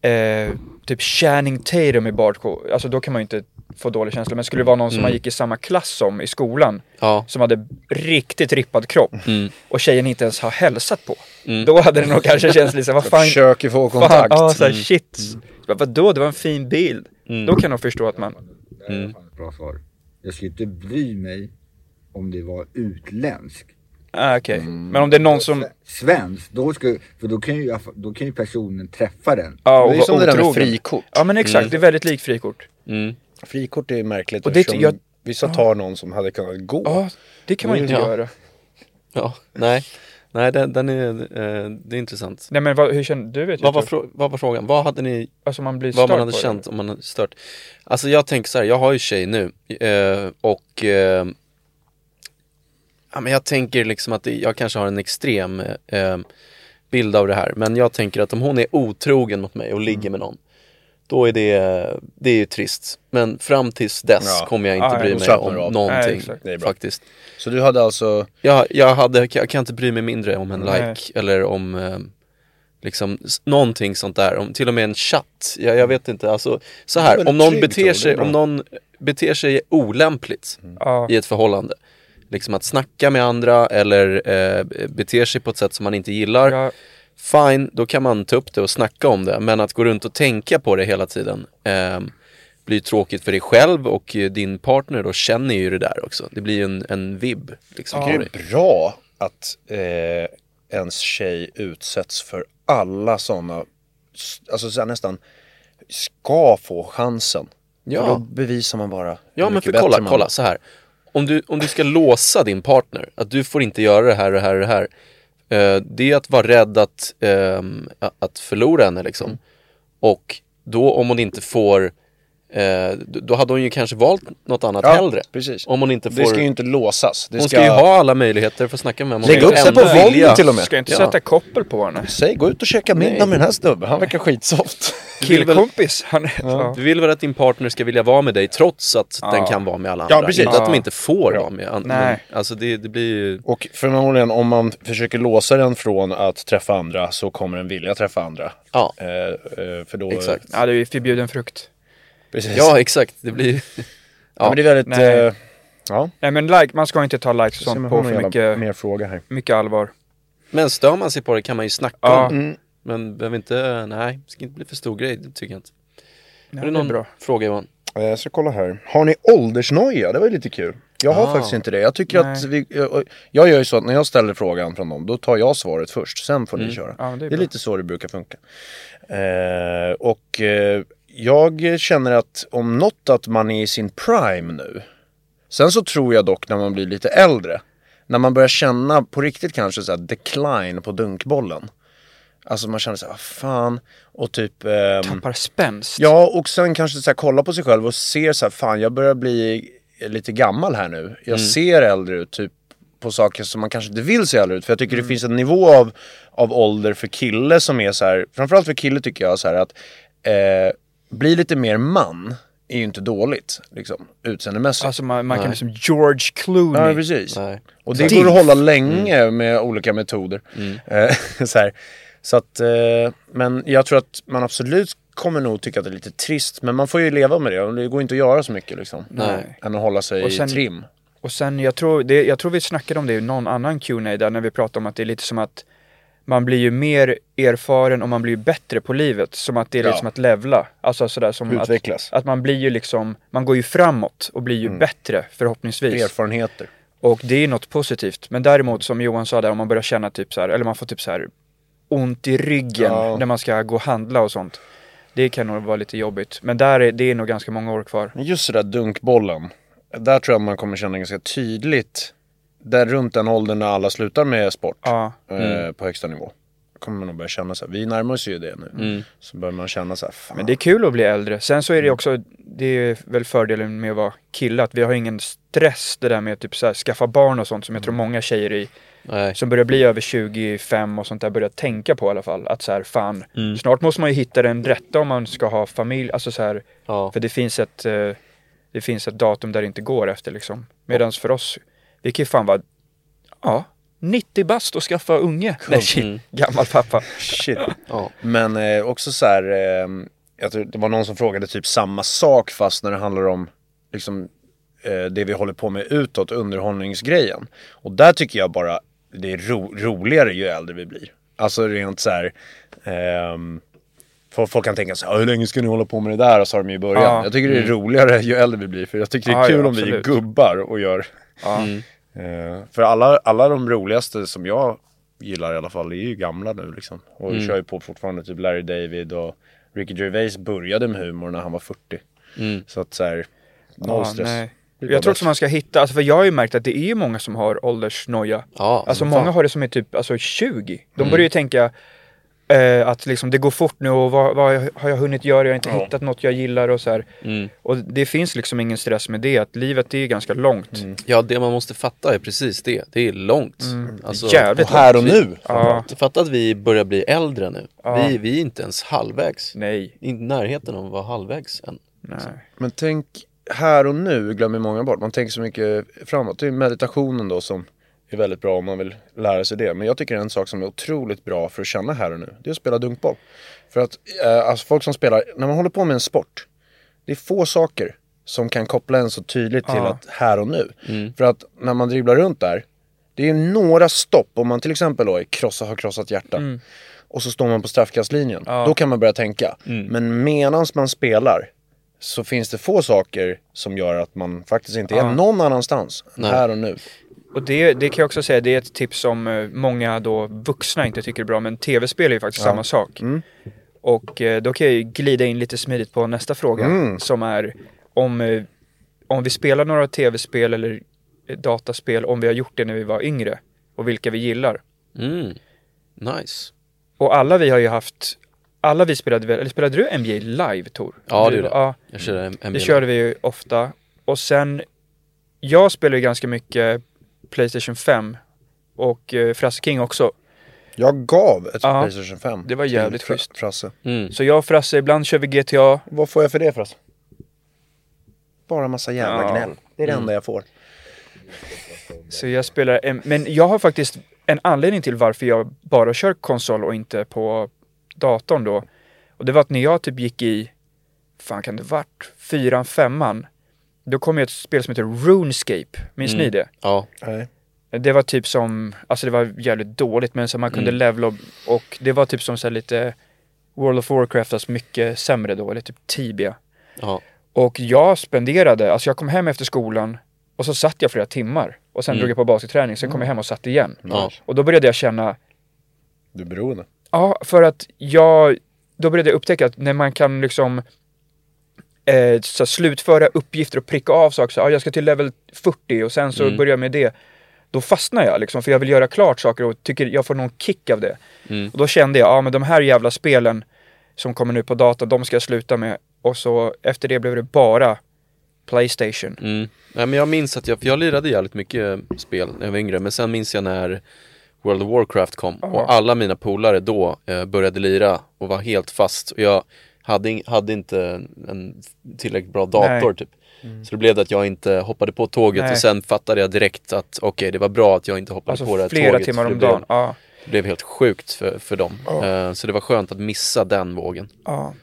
Speaker 2: eh, typ Channing Tatum i Bardco, alltså då kan man ju inte få dålig känsla. Men skulle det vara någon som
Speaker 3: Mm.
Speaker 2: man gick i samma klass som i skolan,
Speaker 3: Ja.
Speaker 2: som hade riktigt rippad kropp
Speaker 3: Mm.
Speaker 2: och tjejen inte ens har hälsat på.
Speaker 3: Mm.
Speaker 2: Då hade det nog kanske [LAUGHS] känts lite så här, vad fan,
Speaker 1: Försöker få
Speaker 2: fan,
Speaker 1: kontakt.
Speaker 2: ja såhär
Speaker 3: Mm.
Speaker 2: shit. Bara, Vadå, det var en fin bild.
Speaker 3: Mm.
Speaker 2: Då kan jag nog förstå att man,
Speaker 4: Det här är
Speaker 3: Mm.
Speaker 4: fan ett bra svar. Jag skulle inte bry mig om det var utländsk.
Speaker 2: ah, okej.
Speaker 1: Mm.
Speaker 2: Men om det är någon som,
Speaker 4: Svensk, då ska, för då kan, ju, då kan ju personen träffa den.
Speaker 2: ja, och
Speaker 1: det är
Speaker 2: var
Speaker 1: som det där med
Speaker 2: otrogen.
Speaker 1: frikort.
Speaker 2: Ja men exakt, det är väldigt likt frikort.
Speaker 3: Mm.
Speaker 1: Frikort är märkligt
Speaker 2: Och det-
Speaker 1: eftersom
Speaker 2: jag-
Speaker 1: vissa tar någon som hade kunnat gå.
Speaker 2: Ja, det kan man ju inte
Speaker 3: Ja.
Speaker 2: göra.
Speaker 3: Ja, nej. Nej, den, den är, eh, det är intressant.
Speaker 2: Nej men vad, hur känner du? vet
Speaker 3: Vad var, frå- vad var frågan? Vad hade ni,
Speaker 2: Alltså man blir
Speaker 3: vad man hade
Speaker 2: på det.
Speaker 3: känt om man hade stört? Alltså jag tänker så här, jag har ju tjej nu eh, och eh, ja, men jag tänker liksom att det, jag kanske har en extrem eh, bild av det här. Men jag tänker att om hon är otrogen mot mig och ligger
Speaker 2: Mm.
Speaker 3: med någon, då är det, det är ju trist. Men fram tills dess
Speaker 1: Ja.
Speaker 3: kommer jag inte
Speaker 2: Ja,
Speaker 3: bry mig om
Speaker 1: av.
Speaker 2: Nej,
Speaker 3: någonting
Speaker 1: bra.
Speaker 3: faktiskt.
Speaker 1: Så du hade alltså,
Speaker 3: Jag, jag, hade, jag kan inte bry mig mindre om en
Speaker 2: Nej.
Speaker 3: like eller om eh, liksom någonting sånt där, om till och med en chatt. Jag, jag vet inte, alltså så här, om någon
Speaker 1: tryggt då,
Speaker 3: beter sig, om någon beter sig olämpligt
Speaker 2: Ja.
Speaker 3: i ett förhållande, liksom att snacka med andra eller eh, beter sig på ett sätt som man inte gillar,
Speaker 2: Ja,
Speaker 3: fine, då kan man ta upp det och snacka om det. Men att gå runt och tänka på det hela tiden eh, blir tråkigt för dig själv och din partner då känner ju det där också. Det blir ju en, en vibb. Liksom,
Speaker 1: tycker det är bra att eh, ens tjej utsätts för alla sådana, alltså så nästan ska få chansen.
Speaker 3: Ja.
Speaker 1: För då bevisar man bara
Speaker 3: Ja men för kolla,
Speaker 1: man
Speaker 3: kolla så här. Om du, om du ska låsa din partner, att du får inte göra det här och det här och det här. Eh, det är att vara rädd att, ehm, att förlora henne liksom.
Speaker 1: Mm.
Speaker 3: Och då om hon inte får, eh, då- hade hon ju kanske valt något annat
Speaker 1: Ja,
Speaker 3: hellre.
Speaker 1: precis.
Speaker 3: Om hon inte får,
Speaker 1: Det ska ju inte låsas. Det
Speaker 3: hon
Speaker 1: ska,
Speaker 3: ska ju ha alla möjligheter för att snacka med honom.
Speaker 1: Lägg upp sig på
Speaker 3: vilja.
Speaker 1: till och med.
Speaker 2: ska inte
Speaker 3: Ja.
Speaker 2: sätta koppel på henne.
Speaker 1: Säg, gå ut och käka middag med den här snubben. Han verkar skitsoft.
Speaker 2: Killkompis. Han är, ja.
Speaker 3: Du vill väl att din partner ska vilja vara med dig trots att
Speaker 2: Ja.
Speaker 3: den kan vara med alla
Speaker 1: Ja,
Speaker 3: andra.
Speaker 1: precis.
Speaker 3: Inte att de
Speaker 2: Ja.
Speaker 3: inte får
Speaker 1: Ja.
Speaker 3: vara med. an-
Speaker 2: Nej.
Speaker 3: Alltså det, det blir ju...
Speaker 1: Och förmodligen om man försöker låsa den från att träffa andra så kommer den vilja träffa andra.
Speaker 3: Ja,
Speaker 1: Eh, eh, för då...
Speaker 3: exakt.
Speaker 2: ja, det är ju förbjuden frukt.
Speaker 1: Precis.
Speaker 3: Ja, exakt. Det blir... [LAUGHS]
Speaker 1: Ja, men det är väldigt...
Speaker 2: Nej.
Speaker 1: Eh, ja.
Speaker 2: Nej men like, man ska inte ta likes och sånt på
Speaker 1: någon
Speaker 2: för mycket,
Speaker 1: mer fråga här.
Speaker 2: mycket allvar.
Speaker 3: Men stör man sig på det kan man ju snacka
Speaker 2: Ja.
Speaker 3: om.
Speaker 1: Mm.
Speaker 3: Men behöver inte, nej, det ska inte bli för stor grej, det tycker jag inte.
Speaker 2: Ja,
Speaker 3: är det
Speaker 2: det är
Speaker 3: någon
Speaker 2: bra.
Speaker 3: fråga Johan?
Speaker 1: Eh, Jag ska kolla här. Har ni åldersnoja? Det var ju lite kul. Jag har
Speaker 3: Ah.
Speaker 1: faktiskt inte det. Jag tycker
Speaker 2: Nej.
Speaker 1: att vi, jag, jag gör ju så att när jag ställer frågan från dem, då tar jag svaret först. Sen får ni köra.
Speaker 2: Ja, det är
Speaker 1: det är lite så det brukar funka. Eh, och eh, jag känner att om något att man är i sin prime nu. Sen så tror jag dock när man blir lite äldre. När man börjar känna på riktigt kanske så här decline på dunkbollen. Alltså man känner så här, vad fan. Och typ... ehm,
Speaker 2: Tappar spänst.
Speaker 1: Ja, och sen kanske så här, kolla på sig själv och ser så här, fan jag börjar bli lite gammal här nu. Jag ser äldre ut, typ på saker som man kanske inte vill se äldre ut. För jag tycker det finns en nivå av, av ålder för kille som är så här, framförallt för kille tycker jag så här att eh, bli lite mer man är ju inte dåligt, liksom, utseendemässigt.
Speaker 2: Alltså man, man kan
Speaker 3: Nej.
Speaker 2: bli som George Clooney.
Speaker 1: ja, precis.
Speaker 3: Nej.
Speaker 1: Och det går att hålla länge med olika metoder. Eh, [LAUGHS] så, här. så att, eh, men jag tror att man absolut kommer nog tycka att det är lite trist. Men man får ju leva med det och det går inte att göra så mycket liksom.
Speaker 3: Nej.
Speaker 1: Än att hålla sig
Speaker 2: Och sen-
Speaker 1: i trim.
Speaker 2: Och sen, jag tror, det, jag tror vi snackade om det i någon annan Q&A där när vi pratade om att det är lite som att man blir ju mer erfaren och man blir ju bättre på livet. Som att det är
Speaker 1: Ja.
Speaker 2: lite som att levla. Alltså sådär som att,
Speaker 1: Utvecklas.
Speaker 2: att man blir ju liksom, man går ju framåt och blir ju bättre förhoppningsvis.
Speaker 1: Erfarenheter.
Speaker 2: Och det är något positivt. Men däremot som Johan sa där, om man börjar känna typ så här, eller man får typ så här ont i ryggen
Speaker 1: Ja.
Speaker 2: när man ska gå och handla och sånt. Det kan nog vara lite jobbigt. Men där är, det är nog ganska många år kvar.
Speaker 1: Just sådär dunkbollen. Där tror jag man kommer känna ganska tydligt. Där runt den åldern när alla slutar med sport.
Speaker 2: Ja.
Speaker 1: Eh, på högsta nivå. kommer man nog börja känna så här. Vi närmar oss ju det nu. Så börjar man känna så här. Fan.
Speaker 2: Men det är kul att bli äldre. Sen så är det också, det är väl fördelen med att vara kille, att vi har ingen stress det där med att typ så här, skaffa barn och sånt som jag tror många tjejer i,
Speaker 3: Nej.
Speaker 2: som börjar bli över 25 och sånt där börjar tänka på i alla fall. Att så här, fan, snart måste man ju hitta den rätta om man ska ha familj, alltså så här,
Speaker 3: Ja.
Speaker 2: för det finns ett, eh, det finns ett datum där det inte går efter liksom. Medan för oss, vi kan ju fan vara, ja, 90 bast och skaffa unge. Nej shit,
Speaker 3: Mm.
Speaker 2: gammal pappa.
Speaker 1: Shit.
Speaker 3: Ja.
Speaker 1: Men eh, också så här, eh, jag tror det var någon som frågade typ samma sak fast när det handlar om liksom eh, det vi håller på med utåt, underhållningsgrejen. Och där tycker jag bara det är ro- roligare ju äldre vi blir. Alltså rent så här, ehm, folk, folk kan tänka så här, hur länge ska ni hålla på med det där? Och sa de i början.
Speaker 2: Ja.
Speaker 1: Jag tycker det är roligare ju äldre vi blir. För jag tycker det är
Speaker 2: Ja, ja,
Speaker 1: kul om vi är gubbar och gör
Speaker 2: Ja.
Speaker 1: Eh, för alla, alla de roligaste som jag gillar i alla fall är ju gamla nu liksom. Och kör ju på fortfarande typ Larry David och Ricky Gervais började med humor när han var 40.
Speaker 3: Mm.
Speaker 1: Så att så här, noll
Speaker 2: Ja,
Speaker 1: stress.
Speaker 2: nej.
Speaker 1: Det är bara
Speaker 2: Jag tror också man ska hitta, alltså för jag har ju märkt att det är ju många som har åldersnoja.
Speaker 3: Ja,
Speaker 2: Alltså många
Speaker 3: fan.
Speaker 2: har det som är typ alltså 20. De
Speaker 1: Mm.
Speaker 2: börjar ju tänka eh, att liksom det går fort nu och vad, vad har jag hunnit göra? Jag har inte
Speaker 1: Ja.
Speaker 2: hittat något jag gillar och så här.
Speaker 3: Mm.
Speaker 2: Och det finns liksom ingen stress med det, att livet är ganska långt.
Speaker 1: Mm.
Speaker 3: Ja, det man måste fatta är precis det. Det är långt. Alltså,
Speaker 2: Jävligt
Speaker 1: Och här och nu.
Speaker 2: Ja,
Speaker 3: Fatta att vi börjar bli äldre nu.
Speaker 2: Ja.
Speaker 3: Vi, vi är inte ens halvvägs.
Speaker 2: nej,
Speaker 3: Inte i närheten av att vara halvvägs än.
Speaker 2: nej.
Speaker 1: Men tänk här och nu glömmer många bort. Man tänker så mycket framåt. Det är meditationen då som är väldigt bra om man vill lära sig det. Men jag tycker en sak som är otroligt bra för att känna här och nu, det är att spela dunkboll. För att eh, alltså folk som spelar, när man håller på med en sport, det är få saker som kan koppla en så tydligt till
Speaker 2: Ja.
Speaker 1: att här och nu. För att när man dribblar runt där, det är några stopp om man till exempel då är krossa, har krossat hjärta. Och så står man på straffkastlinjen.
Speaker 2: Ja.
Speaker 1: Då kan man börja tänka. Men medans man spelar så finns det få saker som gör att man faktiskt inte är
Speaker 2: Ja.
Speaker 1: någon annanstans
Speaker 3: Nej.
Speaker 1: här och nu.
Speaker 2: Och det, det kan jag också säga, det är ett tips som eh, många då vuxna inte tycker är bra, men tv-spel är ju faktiskt samma sak.
Speaker 1: Mm.
Speaker 2: Och eh, då kan jag ju glida in lite smidigt på nästa fråga,
Speaker 1: Mm.
Speaker 2: som är om, eh, om vi spelar några tv-spel eller dataspel, om vi har gjort det när vi var yngre, och vilka vi gillar.
Speaker 3: Mm. Nice.
Speaker 2: Och alla vi har ju haft, alla vi spelade väl, eller spelade du NBA live Tor?
Speaker 3: Ja,
Speaker 2: Du-
Speaker 3: det gjorde jag.
Speaker 2: Ja,
Speaker 3: Jag kör en, en
Speaker 2: det körde vi ju ofta. Och sen, jag spelar ju ganska mycket Playstation 5 och eh, Frasse King också.
Speaker 1: Jag gav ett
Speaker 2: Ja.
Speaker 1: Playstation 5.
Speaker 2: Det var
Speaker 1: till
Speaker 2: jävligt
Speaker 1: Fra-
Speaker 2: schysst.
Speaker 1: Frasse.
Speaker 3: Mm.
Speaker 2: Så jag och Frasse, ibland kör vi GTA.
Speaker 1: Vad får jag för det Frasse? Bara massa jävla
Speaker 2: Ja.
Speaker 1: gnäll. Det är det enda jag får.
Speaker 2: Så jag spelar, en- men jag har faktiskt en anledning till varför jag bara kör konsol och inte på datorn då. Och det var att när jag typ gick i, fan kan det varit, fyran, femman. Då kom ju ett spel som heter RuneScape, minns
Speaker 3: Mm.
Speaker 2: ni det?
Speaker 3: Ja.
Speaker 1: Nej.
Speaker 2: Det var typ som, alltså det var jävligt dåligt men så man kunde
Speaker 3: Mm.
Speaker 2: levla och, och det var typ som så här lite World of Warcraft fast mycket sämre då, eller typ Tibia.
Speaker 3: Ja.
Speaker 2: Och jag spenderade, alltså jag kom hem efter skolan och så satt jag flera timmar. Och sen
Speaker 3: Mm.
Speaker 2: drog jag på basketträning, sen kom jag hem och satt igen.
Speaker 3: Ja.
Speaker 2: Och då började jag känna,
Speaker 1: Du är beroende.
Speaker 2: ja för att jag, då började jag upptäcka att när man kan liksom eh, så slutföra uppgifter och pricka av saker, så ja, jag ska till level 40 och sen så
Speaker 3: Mm.
Speaker 2: börjar jag med det. Då fastnar jag liksom, för jag vill göra klart saker och tycker jag får någon kick av det.
Speaker 3: Mm.
Speaker 2: Och då kände jag, ja men de här jävla spelen som kommer nu på data, de ska jag sluta med. Och så efter det blev det bara Playstation.
Speaker 3: Mm. Nej, men jag minns att jag, för jag lirade jävligt mycket spel när jag var yngre, men sen minns jag när World of Warcraft kom
Speaker 2: Ja.
Speaker 3: och alla mina polare då eh, började lira och var helt fast och jag hade, hade inte en tillräckligt bra dator
Speaker 2: Nej.
Speaker 3: typ. Så det blev det att jag inte hoppade på tåget
Speaker 2: Nej.
Speaker 3: och sen fattade jag direkt att okej, det var bra att jag inte hoppade
Speaker 2: Alltså
Speaker 3: på det här
Speaker 2: flera
Speaker 3: tåget.
Speaker 2: timmar om
Speaker 3: det blev,
Speaker 2: dagen. Ja,
Speaker 3: Det blev helt sjukt för, för dem.
Speaker 2: Ja.
Speaker 3: Eh, så det var skönt att missa den vågen.
Speaker 2: ja.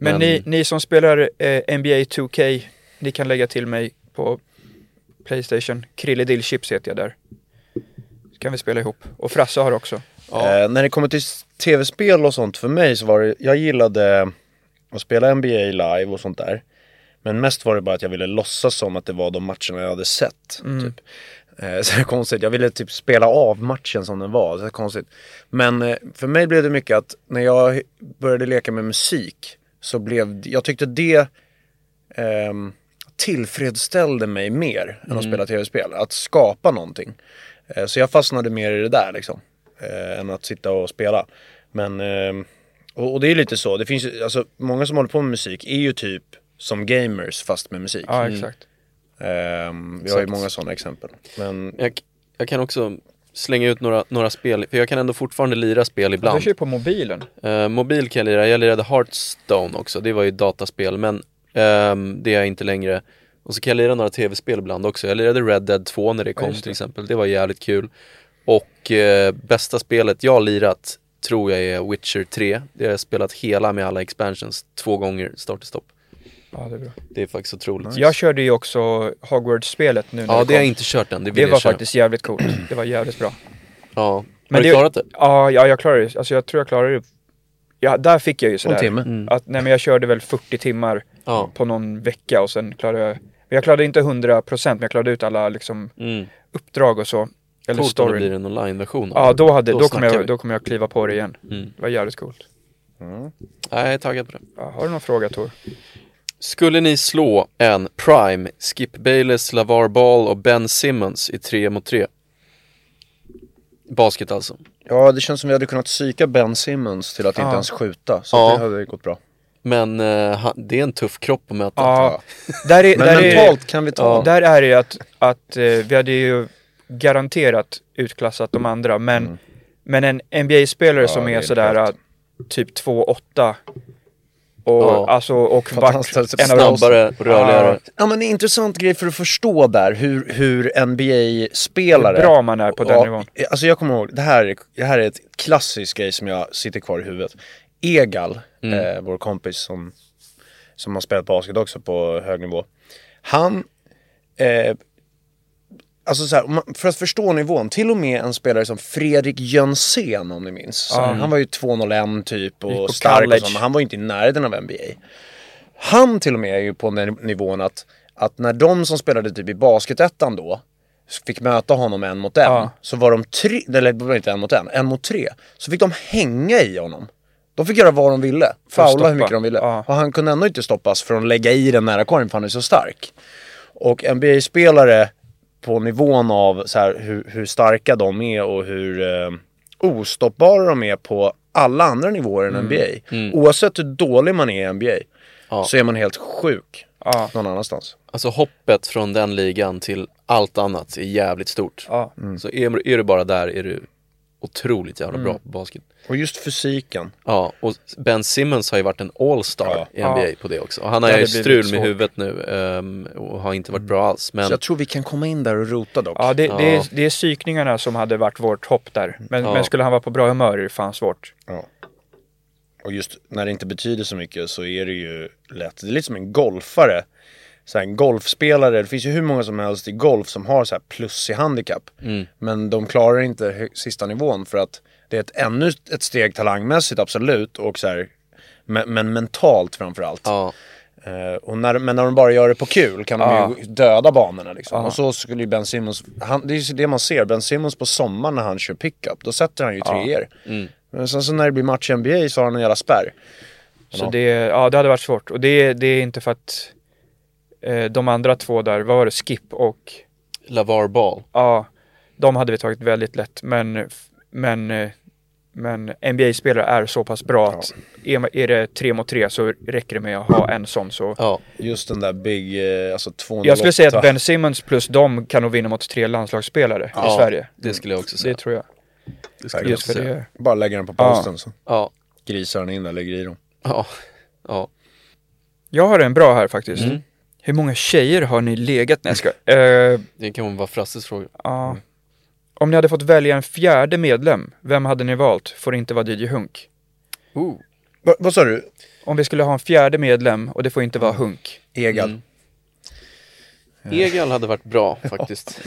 Speaker 2: Men,
Speaker 3: Men-
Speaker 2: Ni, ni som spelar eh, NBA 2K, ni kan lägga till mig på Playstation. Krille Dill Chips heter jag där. Så kan vi spela ihop. Och Frasse har också.
Speaker 1: Eh, när det kommer till tv-spel och sånt för mig så var det, jag gillade att spela NBA live och sånt där. Men mest var det bara att jag ville låtsas som att det var de matcherna jag hade sett. Typ. Eh, [LAUGHS] så konstigt, jag ville typ spela av matchen som den var. Det är konstigt. Men eh, för mig blev det mycket att när jag började leka med musik så blev, jag tyckte det ehm, tillfredsställde mig mer än att spela tv-spel. Att skapa någonting. Eh, Så jag fastnade mer i det där liksom. Eh, än att sitta och spela. Men, ehm, och, och det är lite så. Det finns ju, alltså många som håller på med musik är ju typ som gamers fast med musik.
Speaker 2: Ja, exakt.
Speaker 1: Ehm, vi har ju
Speaker 3: Exakt.
Speaker 1: många sådana exempel. Men
Speaker 3: Jag, jag kan också slänga ut några, några spel, för jag kan ändå fortfarande lira spel
Speaker 2: Du
Speaker 3: ibland.
Speaker 2: kör ju på mobilen.
Speaker 3: Eh, mobil kan jag lira, jag lirade Hearthstone också, det var ju ett dataspel men ehm, det är jag inte längre. Och så kan jag lira några tv-spel ibland också, jag lirade Red Dead 2 när det kom
Speaker 2: just det.
Speaker 3: till exempel, det var jävligt kul. Och eh, bästa spelet jag har lirat tror jag är Witcher 3, det har jag spelat hela med alla expansions två gånger start till stopp.
Speaker 2: Ja, det är bra.
Speaker 3: Det är faktiskt otroligt.
Speaker 2: Jag körde ju också Hogwarts-spelet nu när
Speaker 3: Ja,
Speaker 2: det
Speaker 3: det har jag inte kört än, det
Speaker 2: Det var
Speaker 3: köra.
Speaker 2: faktiskt jävligt coolt. Det var jävligt bra.
Speaker 3: Ja. Har
Speaker 2: Men
Speaker 3: du
Speaker 2: det-
Speaker 3: klarat det?
Speaker 2: Ja, ja jag klarade det. Alltså jag tror jag klarade det. Ja, där fick jag ju sådär.
Speaker 1: en timme.
Speaker 3: Mm.
Speaker 2: Att, nej men jag körde väl 40 timmar
Speaker 3: Ja.
Speaker 2: på någon vecka och sen klarade jag jag klarade inte 100% men jag klarade ut alla liksom
Speaker 3: Mm.
Speaker 2: uppdrag och så. Eller
Speaker 3: Coolt om det
Speaker 2: storyn.
Speaker 3: blir en online-version.
Speaker 2: Ja, då, hade, då,
Speaker 3: Då
Speaker 2: kommer
Speaker 3: snackar
Speaker 2: jag,
Speaker 3: vi.
Speaker 2: då kommer jag kliva på det igen.
Speaker 3: Mm.
Speaker 2: Det var jävligt coolt.
Speaker 3: Ja, Jag är taggad på det.
Speaker 2: Ja, har du någon fråga Tor?
Speaker 3: Skulle ni slå en Prime, Skip Bayless, LaVar Ball och Ben Simmons i 3 mot 3? Basket alltså.
Speaker 1: Ja, det känns som vi hade kunnat psyka Ben Simmons till att inte
Speaker 2: Ja.
Speaker 1: ens skjuta. Så
Speaker 3: Ja.
Speaker 1: det hade gått bra.
Speaker 3: Men eh, han, det är en tuff kropp att möta.
Speaker 2: Ja, där är,
Speaker 1: Men
Speaker 2: där är,
Speaker 1: mentalt kan vi ta.
Speaker 3: Ja.
Speaker 2: Där är det ju att, att eh, vi hade ju garanterat utklassat de andra, men, men en NBA-spelare
Speaker 1: Ja,
Speaker 2: som är
Speaker 1: är
Speaker 2: sådär
Speaker 1: klart.
Speaker 2: typ 2,8 och
Speaker 3: Ja.
Speaker 2: alltså och vart en av
Speaker 3: Snabbare och rörligare.
Speaker 1: Ja men en intressant grej för att förstå där hur, hur NBA-spelare
Speaker 2: Hur bra man är på den
Speaker 1: Ja,
Speaker 2: nivån.
Speaker 1: Alltså jag kommer ihåg, det här, är- det här är ett klassiskt grej som jag sitter kvar i huvudet. Egal, eh, vår kompis som, som har spelat basket också på hög nivå. Han, eh, alltså så här, för att förstå nivån, till och med en spelare som Fredrik Jönsén om ni minns. Här, Han var ju 201 typ och stark
Speaker 2: college.
Speaker 1: och så, men han var ju inte i närheten av NBA. Han till och med är ju på den nivån att, att när de som spelade typ i basketettan då fick möta honom en mot en,
Speaker 2: Ja.
Speaker 1: så var de tre, eller inte en mot en, en mot tre. Så fick de hänga i honom. De fick göra vad de ville, faula hur mycket de ville.
Speaker 2: Ja.
Speaker 1: Och han kunde ändå inte stoppas från att lägga i den nära korgen för han är så stark. Och NBA-spelare på nivån av så här, hur, hur starka de är och hur eh, ostoppbara de är på alla andra nivåer än NBA. Oavsett hur dålig man är i NBA
Speaker 3: Ja.
Speaker 1: så är man helt sjuk
Speaker 2: Ja,
Speaker 1: någon annanstans.
Speaker 3: Alltså hoppet från den ligan till allt annat är jävligt stort.
Speaker 2: ja.
Speaker 3: Så är, är du bara där är du otroligt jävla bra på basket.
Speaker 1: Och just fysiken.
Speaker 3: Ja, och Ben Simmons har ju varit en all-star i
Speaker 2: Ja.
Speaker 3: NBA på det också. Och han har ju strul med huvudet nu ehm, och har inte varit bra alls. Men
Speaker 1: Så jag tror vi kan komma in där och rota dock.
Speaker 2: ja, det,
Speaker 3: Ja.
Speaker 2: Det, är, det är psykningarna som hade varit vårt hopp där. Men,
Speaker 3: Ja.
Speaker 2: men skulle han vara på bra humör är det fan svårt.
Speaker 1: Ja. Och just när det inte betyder så mycket så är det ju lätt. Det är lite som en golfare. Så här, en golfspelare, det finns ju hur många som helst i golf som har så här plus i handikapp. Men de klarar inte sista nivån för att det är ett, ännu ett steg talangmässigt absolut och så här, men, men mentalt framförallt.
Speaker 3: ja,
Speaker 1: Eh, och när, men när de bara gör det på kul kan de
Speaker 2: Ja.
Speaker 1: ju döda banorna liksom.
Speaker 2: Ja.
Speaker 1: Och så skulle ju Ben Simmons, han, det är ju det man ser, Ben Simmons på sommaren när han kör pickup, då sätter han ju
Speaker 2: Ja.
Speaker 1: treor. Men sen så när det blir match i NBA så har han en jävla spärr.
Speaker 2: Så
Speaker 1: Ja.
Speaker 2: det, ja, det hade varit svårt. Och det, det är inte för att eh, de andra två där, vad var det, Skip och
Speaker 3: LaVar Ball.
Speaker 2: ja, de hade vi tagit väldigt lätt. Men, men, eh, men NBA-spelare är så pass bra att är, är det tre mot tre så räcker det med att ha en sån. Så.
Speaker 3: Ja,
Speaker 1: Just den där big, eh, alltså 208.
Speaker 2: Jag skulle säga att Ben Simmons plus dem kan nog vinna mot tre landslagsspelare i
Speaker 3: Ja.
Speaker 2: Sverige.
Speaker 3: det skulle jag också säga.
Speaker 2: Det tror jag.
Speaker 3: Det skulle jag
Speaker 2: Just
Speaker 3: också
Speaker 2: för
Speaker 3: säga.
Speaker 2: det.
Speaker 1: Bara lägger den på
Speaker 2: Ja.
Speaker 1: posten så
Speaker 3: Ja,
Speaker 1: grisar han in där, lägger i dem.
Speaker 3: ja, ja.
Speaker 2: Jag har en bra här faktiskt.
Speaker 3: Mm.
Speaker 2: Hur många tjejer har ni legat? Nej, jag ska. [LAUGHS] Eh,
Speaker 3: Det kan vara Frasses fråga.
Speaker 2: ja. Om ni hade fått välja en fjärde medlem, vem hade ni valt? Får inte vara DJ Hunk.
Speaker 3: Ooh.
Speaker 1: Va, vad sa du?
Speaker 2: Om vi skulle ha en fjärde medlem och det får inte vara Hunk.
Speaker 1: Egal.
Speaker 3: Mm. Egal hade varit bra faktiskt.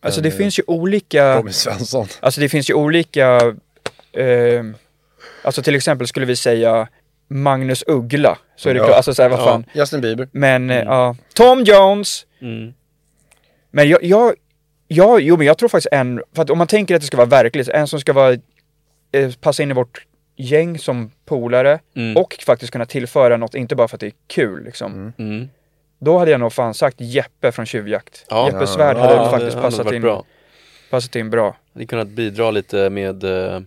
Speaker 2: Alltså det finns ju olika,
Speaker 1: Robin Svensson.
Speaker 2: alltså det finns ju olika, eh, alltså till exempel skulle vi säga Magnus Uggla. Så är det
Speaker 1: Ja.
Speaker 2: klart, alltså såhär vad
Speaker 3: Ja.
Speaker 2: fan.
Speaker 1: Justin Bieber.
Speaker 2: Men eh, ja, Tom Jones.
Speaker 3: Mm.
Speaker 2: Men jag, jag, jag, jo men jag tror faktiskt en, för att om man tänker att det ska vara verkligt, en som ska vara, eh, passa in i vårt gäng som polare
Speaker 3: Mm.
Speaker 2: och faktiskt kunna tillföra något, inte bara för att det är kul liksom.
Speaker 3: Mm.
Speaker 2: Då hade jag nog fan sagt Jeppe från Tjuvjakt.
Speaker 3: Ja.
Speaker 2: Jeppe Svärd
Speaker 3: Ja,
Speaker 2: hade
Speaker 3: det
Speaker 2: faktiskt
Speaker 3: hade
Speaker 2: passat in,
Speaker 3: bra.
Speaker 2: passat in bra.
Speaker 3: Hade kunnat bidra lite med eh,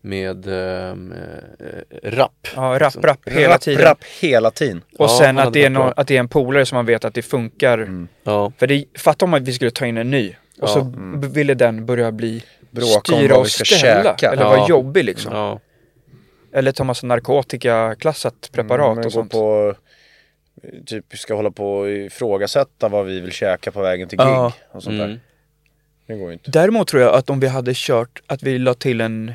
Speaker 3: med ehm, eh, rap.
Speaker 2: Ja, rapp, rapp hela
Speaker 1: Rapp,
Speaker 2: tiden.
Speaker 1: rapp hela tiden.
Speaker 2: Och
Speaker 3: Ja,
Speaker 2: sen att det, är någon, att det är en polare som man vet att det funkar.
Speaker 3: Ja,
Speaker 2: För det, fatta om att vi skulle ta in en ny och
Speaker 3: Ja.
Speaker 2: så b- ville den börja bli
Speaker 1: Bråka
Speaker 2: styra och ställa.
Speaker 1: käka.
Speaker 2: Eller
Speaker 3: Ja.
Speaker 2: vara jobbig liksom.
Speaker 3: ja,
Speaker 2: Eller ta massa narkotikaklassat preparat
Speaker 1: Men
Speaker 2: och sånt.
Speaker 1: på, typ vi ska hålla på och ifrågasätta vad vi vill käka på vägen till gig.
Speaker 2: Ja.
Speaker 1: Och sånt
Speaker 3: mm.
Speaker 1: där. Det går inte.
Speaker 2: Däremot tror jag att om vi hade kört att vi la till en,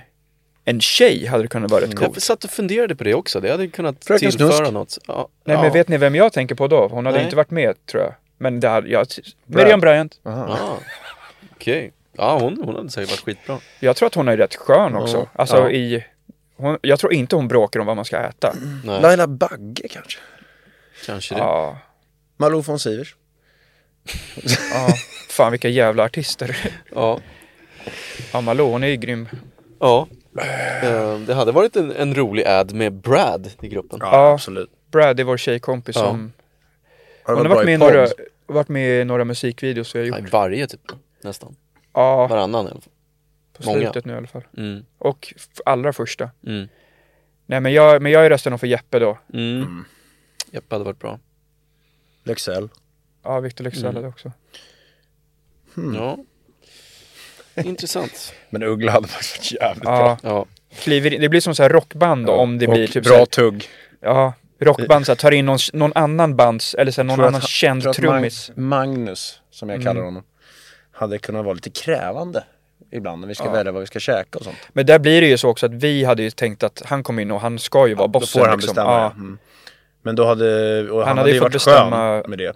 Speaker 2: en tjej hade det kunnat vara rätt
Speaker 3: Jag
Speaker 2: coolt.
Speaker 3: satt och funderade på det också. Det hade kunnat
Speaker 1: Fröken
Speaker 3: tillföra
Speaker 1: Snusk.
Speaker 3: något. Ja.
Speaker 2: Nej
Speaker 3: ja.
Speaker 2: men vet ni vem jag tänker på då? Hon hade
Speaker 3: Nej.
Speaker 2: inte varit med tror jag. Men det hade jag... Miriam Bryant.
Speaker 3: Ja. Okej. Ja, hon, hon hade säkert varit skitbra.
Speaker 2: Jag tror att hon är rätt skön också.
Speaker 3: Ja.
Speaker 2: Alltså
Speaker 3: Ja.
Speaker 2: i... Hon, jag tror inte hon bråkar om vad man ska äta.
Speaker 3: Nej,
Speaker 1: Laila Bagge kanske?
Speaker 3: kanske det.
Speaker 2: Ja.
Speaker 1: Malou von Sivers?
Speaker 2: ja. Fan vilka jävla artister.
Speaker 3: Ja.
Speaker 2: Ja Malou hon är ju grym.
Speaker 3: ja. Eh, Det hade varit en, en rolig ad med Brad i gruppen.
Speaker 2: Ja.
Speaker 1: absolut.
Speaker 2: Brad, det är vår tjejkompis
Speaker 3: Ja.
Speaker 2: som...
Speaker 1: Har
Speaker 2: Hon har varit med, några, varit med i några musikvideos vi har
Speaker 3: Nej,
Speaker 2: gjort.
Speaker 3: varje typ, nästan.
Speaker 2: Ja,
Speaker 3: Varannan i alla fall.
Speaker 2: på
Speaker 3: många.
Speaker 2: slutet nu i alla fall.
Speaker 3: Mm,
Speaker 2: Och allra första.
Speaker 3: mm,
Speaker 2: Nej men jag, men jag är rösten för Jeppe då.
Speaker 3: mm. Jeppe hade varit bra.
Speaker 1: Lexell.
Speaker 2: Ja, Victor Leksell
Speaker 3: Mm.
Speaker 2: hade också.
Speaker 3: Ja. [LAUGHS] Intressant.
Speaker 1: Men Uggla hade faktiskt varit jävligt
Speaker 2: Ja,
Speaker 3: Ja,
Speaker 2: kliver in. Det blir som så här rockband då,
Speaker 1: bra.
Speaker 2: om det
Speaker 1: Och
Speaker 2: blir typ så
Speaker 1: bra
Speaker 2: här,
Speaker 1: tugg.
Speaker 2: Ja, rockband så här, tar in någon, någon annan bands, eller så här, någon
Speaker 1: att
Speaker 2: annan
Speaker 1: han-
Speaker 2: känd
Speaker 1: att Mag-
Speaker 2: trummis.
Speaker 1: Magnus, som jag kallar
Speaker 2: Mm.
Speaker 1: honom, hade kunnat vara lite krävande ibland när vi ska
Speaker 2: Ja.
Speaker 1: välja vad vi ska käka och sånt.
Speaker 2: Men där blir det ju så också att vi hade ju tänkt att han kom in och han ska ju vara
Speaker 1: Då
Speaker 2: bossen
Speaker 1: får han
Speaker 2: liksom.
Speaker 1: bestämma.
Speaker 2: Ja.
Speaker 1: Ja. Mm. Men då hade, och han,
Speaker 2: hade
Speaker 1: hade
Speaker 2: ju
Speaker 1: varit
Speaker 2: bestämma-
Speaker 1: skön med det.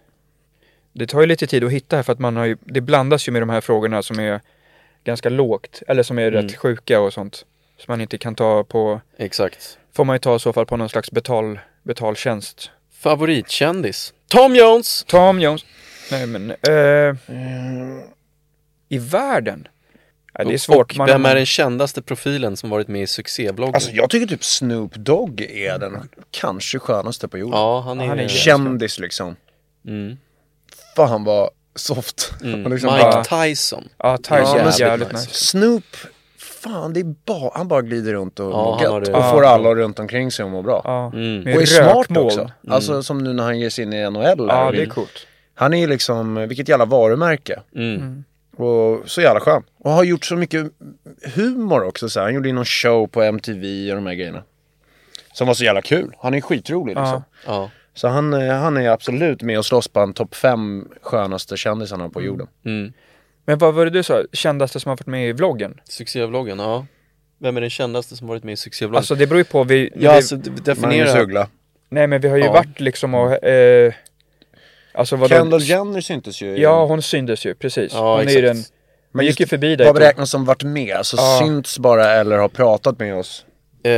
Speaker 2: Det tar ju lite tid att hitta här för att man har ju, det blandas ju med de här frågorna som är ganska lågt eller som är
Speaker 3: Mm.
Speaker 2: rätt sjuka och sånt. Som man inte kan ta på,
Speaker 3: exakt.
Speaker 2: får man ju ta i så fall på någon slags betal, betaltjänst.
Speaker 3: Favoritkändis? Tom Jones!
Speaker 2: Tom Jones. Nej men, eh, i världen? Ja, det är svårt.
Speaker 3: Och
Speaker 2: Man-
Speaker 3: vem är den kändaste profilen som varit med i succébloggen?
Speaker 1: Alltså jag tycker typ Snoop Dogg är den kanske skönaste på jorden.
Speaker 3: ja, han är,
Speaker 2: Han är
Speaker 1: Kändis liksom.
Speaker 3: mm.
Speaker 1: Fan vad soft.
Speaker 3: Mm.
Speaker 1: Liksom
Speaker 3: Mike
Speaker 1: bara-
Speaker 3: Tyson.
Speaker 2: Ja, Tyson
Speaker 1: Ja,
Speaker 2: jävligt nice.
Speaker 1: Snoop, fan det är bara, han bara glider runt och
Speaker 3: Ja,
Speaker 1: mår gött. Och
Speaker 2: Ja.
Speaker 1: får alla runt omkring sig att må bra.
Speaker 2: Ja,
Speaker 3: Mm.
Speaker 1: Och är smart
Speaker 2: rökmoln.
Speaker 1: också. Alltså som nu när han ger sig in i NHL. här.
Speaker 2: Ja, det är coolt.
Speaker 1: Han är ju liksom, vilket jävla varumärke.
Speaker 3: Mm.
Speaker 1: Och så jävla skön. Och har gjort så mycket humor också. Så här. Han gjorde ju någon show på MTV och de här grejerna. Som var så jävla kul. Han är skitrolig liksom.
Speaker 2: Ja.
Speaker 1: Så han, eh, han är absolut med och slåss på en topp fem skönaste kändisarna på jorden.
Speaker 3: Mm.
Speaker 2: Men vad var det du sa, kändaste som har varit med i vloggen?
Speaker 3: Succévloggen, ja. Vem är den kändaste som varit med i succévloggen?
Speaker 2: Alltså det beror ju på, vi,
Speaker 3: ja,
Speaker 2: vi
Speaker 3: alltså
Speaker 1: Magnus
Speaker 3: definiera.
Speaker 1: Uggla.
Speaker 2: nej men vi har ju
Speaker 3: Ja.
Speaker 2: varit liksom och, eh, alltså vadå?
Speaker 1: Kendall Jenner syntes ju.
Speaker 2: Ja, hon syntes ju, precis.
Speaker 3: Ja,
Speaker 2: hon är ju den,
Speaker 3: exakt.
Speaker 2: man gick ju förbi
Speaker 1: Vad
Speaker 2: där.
Speaker 1: beräknas som varit med? Alltså
Speaker 2: Ja.
Speaker 1: synts bara eller har pratat med oss?
Speaker 3: Eh,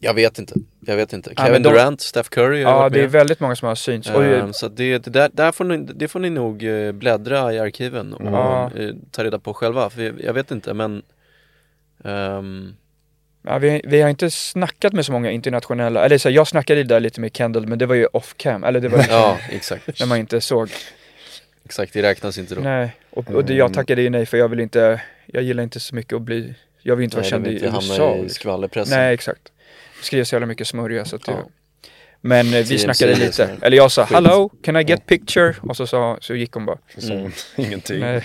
Speaker 3: jag vet inte. Jag vet inte.
Speaker 2: Ja,
Speaker 3: Kevin
Speaker 2: de-
Speaker 3: Durant, Steph Curry har
Speaker 2: Ja,
Speaker 3: varit
Speaker 2: det är
Speaker 3: med.
Speaker 2: väldigt många som har synts.
Speaker 3: Ehm, så det, det, där, där får ni, det får ni nog eh, bläddra i arkiven och
Speaker 2: Ja.
Speaker 3: eh, ta reda på själva. För jag, jag vet inte men ehm,
Speaker 2: ja, vi, vi har inte snackat med så många internationella, eller så här, jag snackade där lite med Kendall men det var ju off cam, eller det var [LAUGHS]
Speaker 3: Ja, exakt.
Speaker 2: när man inte såg.
Speaker 3: Exakt, det räknas inte då.
Speaker 2: Nej, och, och det, jag tackade ju nej för jag vill inte, jag gillar inte så mycket att bli, jag vill inte vara känd i
Speaker 3: inte hamna
Speaker 2: USA.
Speaker 3: i
Speaker 2: liksom.
Speaker 3: skvallerpressen.
Speaker 2: Nej, exakt. Skriver så jävla mycket smörja så att
Speaker 3: Ja.
Speaker 2: Men eh, vi
Speaker 3: TMZ
Speaker 2: snackade lite,
Speaker 3: här.
Speaker 2: eller jag sa
Speaker 3: Skit.
Speaker 2: hello, can I get picture? Och så, sa, så gick hon bara.
Speaker 1: Så
Speaker 3: Mm. [LAUGHS]
Speaker 1: ingenting.
Speaker 2: Nej.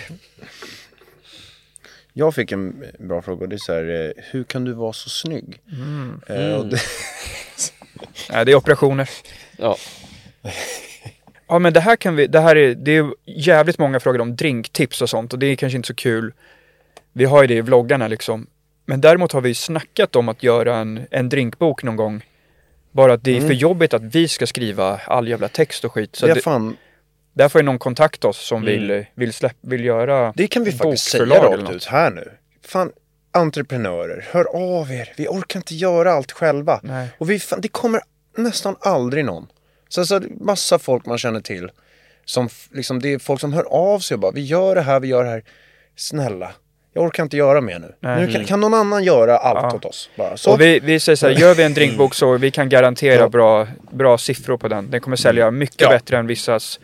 Speaker 1: Jag fick en bra fråga och det är så här, eh, hur kan du vara så snygg? Eh, och det, [LAUGHS]
Speaker 2: Nej, det är operationer.
Speaker 3: Ja.
Speaker 2: Ja men det här kan vi, det här är, det är jävligt många frågor om drinktips och sånt och det är kanske inte så kul. Vi har ju det i vloggarna liksom. Men däremot har vi snackat om att göra en, en drinkbok någon gång. Bara att det är för jobbigt att vi ska skriva all jävla text och skit. Så
Speaker 1: det, är fan,
Speaker 2: där får ju någon kontakta oss som
Speaker 3: Mm.
Speaker 2: vill, vill, släpp, vill göra
Speaker 1: det kan vi faktiskt säga rakt ut här nu. Fan, entreprenörer, hör av er. Vi orkar inte göra allt själva.
Speaker 2: Nej.
Speaker 1: Och vi, fan, det kommer nästan aldrig någon. Så alltså, massa folk man känner till. Som liksom, det är folk som hör av sig och bara, vi gör det här, vi gör det här. Snälla, jag orkar inte göra mer nu.
Speaker 2: Nej.
Speaker 1: nu kan, kan någon annan göra allt
Speaker 2: Ja.
Speaker 1: åt oss? Bara. Så.
Speaker 2: Och vi, vi säger så här, gör vi en drinkbok så vi kan garantera
Speaker 1: Ja.
Speaker 2: bra, bra siffror på den. Den kommer sälja mycket
Speaker 1: Ja.
Speaker 2: bättre än vissas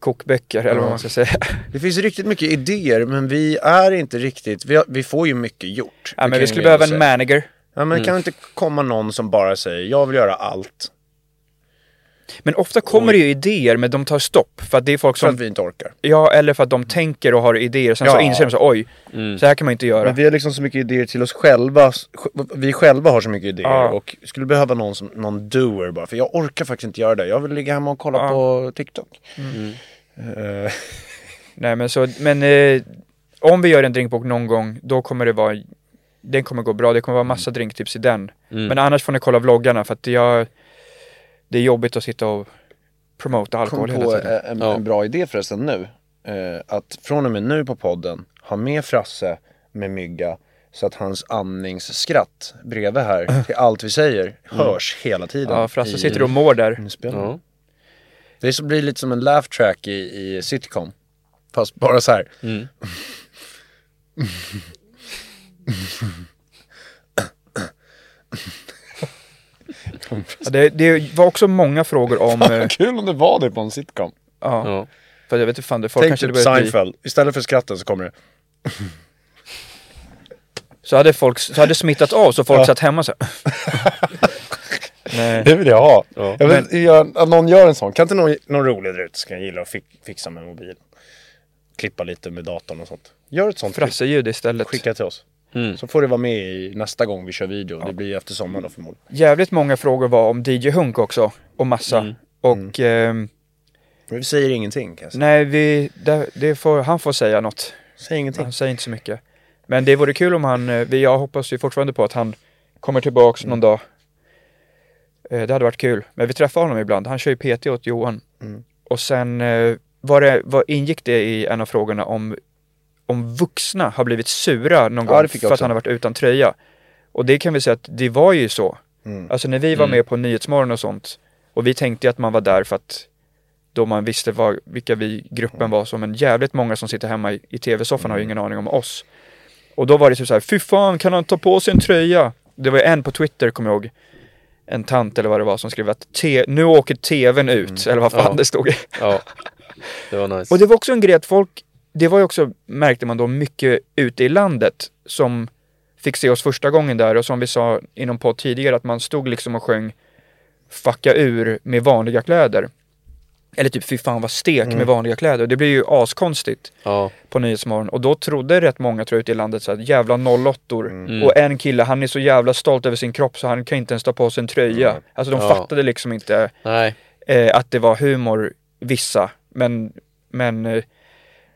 Speaker 2: kokböcker eller vad man ska säga. [LAUGHS]
Speaker 1: Det finns riktigt mycket idéer men vi är inte riktigt, vi, har, vi får ju mycket gjort.
Speaker 2: Ja, men vi skulle behöva en manager.
Speaker 1: Ja men det kan inte komma någon som bara säger jag vill göra allt.
Speaker 2: Men ofta kommer det ju idéer men de tar stopp. För att det är folk
Speaker 1: För att
Speaker 2: som,
Speaker 1: vi inte orkar.
Speaker 2: ja eller för att de tänker och har idéer. Sen så
Speaker 1: Ja.
Speaker 2: inser de så oj, så här kan man inte göra.
Speaker 1: Men vi har liksom så mycket idéer till oss själva. Vi själva har så mycket idéer
Speaker 2: Ja.
Speaker 1: och skulle behöva någon som, någon doer bara. För jag orkar faktiskt inte göra det. Jag vill ligga hemma och kolla
Speaker 2: Ja.
Speaker 1: på TikTok.
Speaker 2: Mm.
Speaker 1: Eh,
Speaker 2: Nej men så, men eh, om vi gör en drinkbok någon gång, då kommer det vara Den kommer gå bra, det kommer vara massa drinktips i den.
Speaker 3: Mm.
Speaker 2: Men annars får ni kolla vloggarna för att jag Det är jobbigt att sitta och promota alkohol
Speaker 1: kom
Speaker 2: hela
Speaker 1: på
Speaker 2: tiden.
Speaker 1: eh, en,
Speaker 3: Ja.
Speaker 1: en bra idé förresten nu. Eh, att från och med nu på podden ha med Frasse med mygga. Så att hans andningsskratt bredvid här [LAUGHS] till allt vi säger hörs hela tiden.
Speaker 2: Ja, Frasse
Speaker 1: i
Speaker 2: sitter och mår där.
Speaker 3: Ja.
Speaker 1: Det är så, blir lite som en laugh track i, i sitcom. Fast bara så här.
Speaker 3: Mm. [LAUGHS]
Speaker 2: Ja, Det, det var också många frågor om, [LAUGHS] eh,
Speaker 1: Kul om det var det på en sitcom.
Speaker 2: ja,
Speaker 3: Ja.
Speaker 2: för jag vet inte fan, det folk
Speaker 1: Tänk
Speaker 2: kanske
Speaker 1: typ
Speaker 2: börjar bli,
Speaker 1: Seinfeld. Istället för skratten så kommer det. [LAUGHS]
Speaker 2: så hade folk, så hade smittat av så folk
Speaker 1: Ja.
Speaker 2: satt hemma så. [LAUGHS] Nej.
Speaker 1: Det vill jag ha.
Speaker 3: Ja.
Speaker 1: Jag vill att någon gör en sån. Kan inte någon, någon rolig där ute ska jag gilla att fi, fixa med mobilen. Klippa lite med datorn och sånt. Gör ett sånt.
Speaker 2: Frasse-ljud istället.
Speaker 1: Skicka till oss.
Speaker 3: Mm.
Speaker 1: Så får det vara med i nästa gång vi kör video. Det blir efter sommaren då förmodligen.
Speaker 2: Jävligt många frågor var om DJ Hunk också, och massa.
Speaker 3: Mm.
Speaker 2: Och ehm,
Speaker 1: Men vi säger ingenting kan jag säga.
Speaker 2: nej, vi, det, det får, han får säga något.
Speaker 1: Säg ingenting.
Speaker 2: Han säger inte så mycket. Men det vore kul om han, eh, vi, jag hoppas ju fortfarande på att han kommer tillbaks någon dag. Eh, Det hade varit kul. Men vi träffar honom ibland. Han kör ju PT åt Johan.
Speaker 1: Mm.
Speaker 2: Och sen eh, var det, var, ingick det i en av frågorna om, om vuxna har blivit sura någon
Speaker 1: Ja,
Speaker 2: gång för att han har varit utan tröja. Och det kan vi säga att det var ju så.
Speaker 1: Mm.
Speaker 2: Alltså när vi var med på Nyhetsmorgon och sånt. Och vi tänkte att man var där för att då man visste vad, vilka vi gruppen var som en jävligt många som sitter hemma i, i tv-soffan har ju ingen aning om oss. Och då var det typ så här, fy fan kan han ta på sig en tröja? Det var ju en på Twitter, kommer jag ihåg, en tant eller vad det var som skrev att nu åker tvn ut, eller vad fan
Speaker 3: Ja.
Speaker 2: det stod.
Speaker 3: ja. Det var nice.
Speaker 2: Och det var också en grej att folk, det var ju också, märkte man då, mycket ute i landet som fick se oss första gången där och som vi sa inom podd tidigare att man stod liksom och sjöng Fucka ur med vanliga kläder. Eller typ fy fan vad stek med vanliga kläder. Det blir ju askonstigt
Speaker 3: Ja.
Speaker 2: på Nyhetsmorgon. Och då trodde rätt många tror jag ute i landet så att jävla 08
Speaker 3: Mm.
Speaker 2: Och en kille, han är så jävla stolt över sin kropp så han kan inte ens ta på sig en tröja. Alltså de
Speaker 3: Ja.
Speaker 2: fattade liksom inte
Speaker 3: Nej.
Speaker 2: eh, att det var humor, vissa. Men, men eh,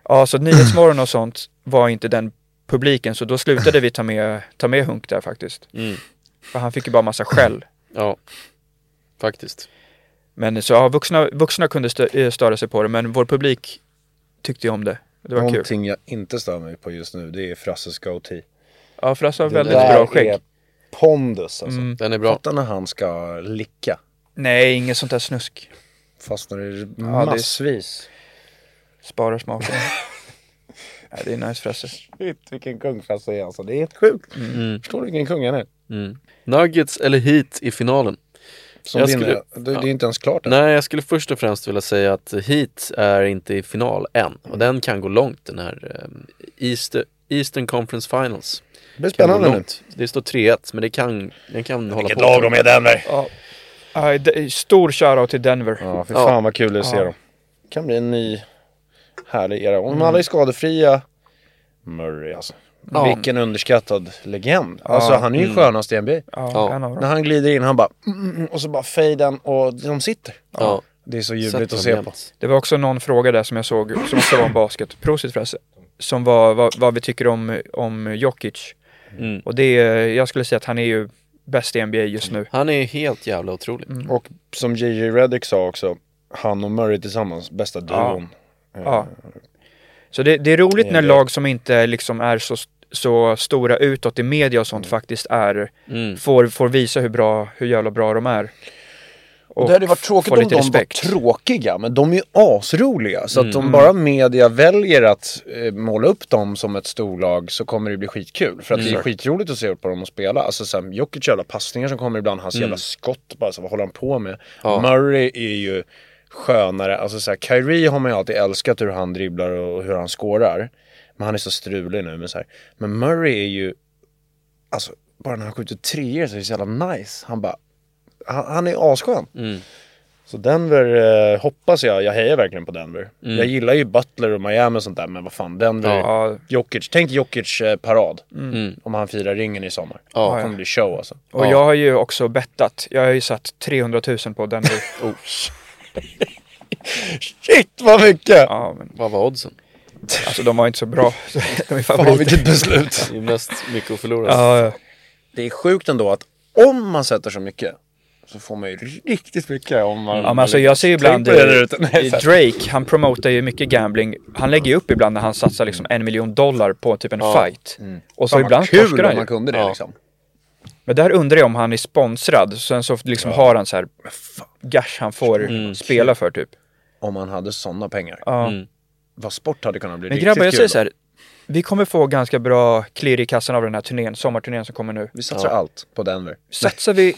Speaker 2: ja, så Nyhetsmorgon och sånt var inte den publiken. Så då slutade vi ta med, ta med Hunk där faktiskt.
Speaker 3: Mm.
Speaker 2: För han fick ju bara massa skäll.
Speaker 3: Ja. Faktiskt.
Speaker 2: Men så ja, vuxna, vuxna kunde stö, eh, störa sig på det, men vår publik tyckte ju om det. Det var kul.
Speaker 1: Någonting jag inte stör mig på just nu det är Frasses goatee.
Speaker 2: Ja, Frasse har väldigt bra skägg.
Speaker 1: är pondus alltså.
Speaker 2: Mm.
Speaker 3: Den är bra.
Speaker 1: Fatta när han ska licka.
Speaker 2: Nej, inget sånt där snusk.
Speaker 1: Fastnar det
Speaker 2: det är-
Speaker 1: massvis.
Speaker 2: Sparar smaken. [LAUGHS] Nej, det är nice Frasse.
Speaker 1: Shit, vilken kung Frasse är alltså. Det är helt sjukt.
Speaker 3: Mm.
Speaker 1: Förstår du vilken kung han är?
Speaker 3: Mm. Nuggets eller Heat i finalen?
Speaker 1: Som
Speaker 3: Jag skulle-
Speaker 1: det,
Speaker 3: ja.
Speaker 1: det är inte ens klart än.
Speaker 3: Nej, jag skulle först och främst vilja säga att Heat är inte i final än. Och den kan gå långt den här um, Easter, Eastern Conference Finals.
Speaker 1: Det blir spännande nu.
Speaker 3: Det står 3-1 men det kan, den kan hålla
Speaker 1: Vilket
Speaker 3: på.
Speaker 1: lag de är Denver.
Speaker 2: Ja. Ja, de- stor shoutout till Denver.
Speaker 1: Ja, för
Speaker 3: Ja.
Speaker 1: fan vad kul det är att se
Speaker 2: Ja.
Speaker 1: dem. kan bli en ny härlig era. Om alla är skadefria. Murray alltså.
Speaker 2: Ja.
Speaker 1: Vilken underskattad legend. Alltså han är ju
Speaker 3: Mm.
Speaker 1: skönast i NBA.
Speaker 2: Ja,
Speaker 3: Ja.
Speaker 1: När han glider in, han bara mm, mm, och så bara fejden och de sitter.
Speaker 3: Ja.
Speaker 1: Det är så ljuvligt att se på.
Speaker 2: Det var också någon fråga där som jag såg, som också var om basket. Prosit Frasse. Som var vad, vad vi tycker om, om Jokic.
Speaker 3: Mm.
Speaker 2: Och det är, jag skulle säga att han är ju bäst i NBA just nu.
Speaker 3: Han är helt jävla otrolig.
Speaker 2: Mm.
Speaker 1: Och som JJ Redick sa också, han och Murray tillsammans, bästa duon. Eh,
Speaker 2: Ja. Så det, det är roligt när
Speaker 1: NBA.
Speaker 2: lag som inte liksom är så, så stora utåt i media och sånt faktiskt är,
Speaker 3: Mm.
Speaker 2: får, får visa hur bra, hur jävla bra de är.
Speaker 1: Och det hade varit tråkigt om de
Speaker 2: respekt.
Speaker 1: var tråkiga, men de är ju asroliga. Så att
Speaker 2: Mm.
Speaker 1: om bara media väljer att eh, måla upp dem som ett storlag så kommer det bli skitkul. För att
Speaker 2: Mm.
Speaker 1: det är skitroligt att se på dem och spela. Alltså såhär, Jokic jävla passningar som kommer ibland, hans
Speaker 2: Mm.
Speaker 1: jävla skott, bara så, vad håller han på med?
Speaker 3: Ja.
Speaker 1: Murray är ju skönare. Alltså så här, Kyrie har man ju alltid älskat hur han dribblar och hur han skårar. Men han är så strulig nu. Men, så här. men Murray är ju, alltså bara när han skjuter treor så är det så jävla nice. Han bara, han, han är asskön.
Speaker 3: Mm.
Speaker 1: Så Denver eh, hoppas jag, jag hejar verkligen på Denver. Jag gillar ju Butler och Miami och sånt där men vad fan Denver,
Speaker 2: Ja.
Speaker 1: Jokic, tänk Jokic eh, parad.
Speaker 3: Mm.
Speaker 1: Om han firar ringen i sommar.
Speaker 3: Ja.
Speaker 1: Det kommer bli show alltså.
Speaker 2: Och jag har ju också bettat. Jag har ju satt 300 000 på Denver. [LAUGHS]
Speaker 3: Oh,
Speaker 1: Shit vad mycket!
Speaker 2: ja, men
Speaker 3: vad var oddsen?
Speaker 2: alltså de var inte så bra. [LAUGHS] De är
Speaker 1: Fan
Speaker 2: favoriter.
Speaker 1: vilket beslut.
Speaker 3: Det är mest mycket att förlora.
Speaker 2: Ja, ja.
Speaker 1: Det är sjukt ändå att om man sätter så mycket så får man ju riktigt mycket om man...
Speaker 2: Ja men alltså jag ser ju ibland i
Speaker 1: fett.
Speaker 2: Drake, han promotar ju mycket gambling. Han lägger ju upp ibland när han satsar liksom en miljon dollar på typ en fight. Och så
Speaker 1: Fan,
Speaker 2: ibland
Speaker 1: kul
Speaker 2: torskar han
Speaker 1: man
Speaker 2: ju.
Speaker 1: kunde det
Speaker 3: Ja.
Speaker 1: liksom.
Speaker 2: Men där undrar jag om han är sponsrad. Sen så liksom har han så här gash han får spela för typ.
Speaker 1: Om man hade sådana pengar.
Speaker 2: Ja.
Speaker 3: Mm.
Speaker 1: Vad sport hade kunnat bli
Speaker 2: Men grabbar jag
Speaker 1: kul
Speaker 2: säger så här. Vi kommer få ganska bra klirr i kassan av den här turnén, sommarturnén som kommer nu.
Speaker 1: Vi satsar allt på Denver.
Speaker 2: Satsar vi,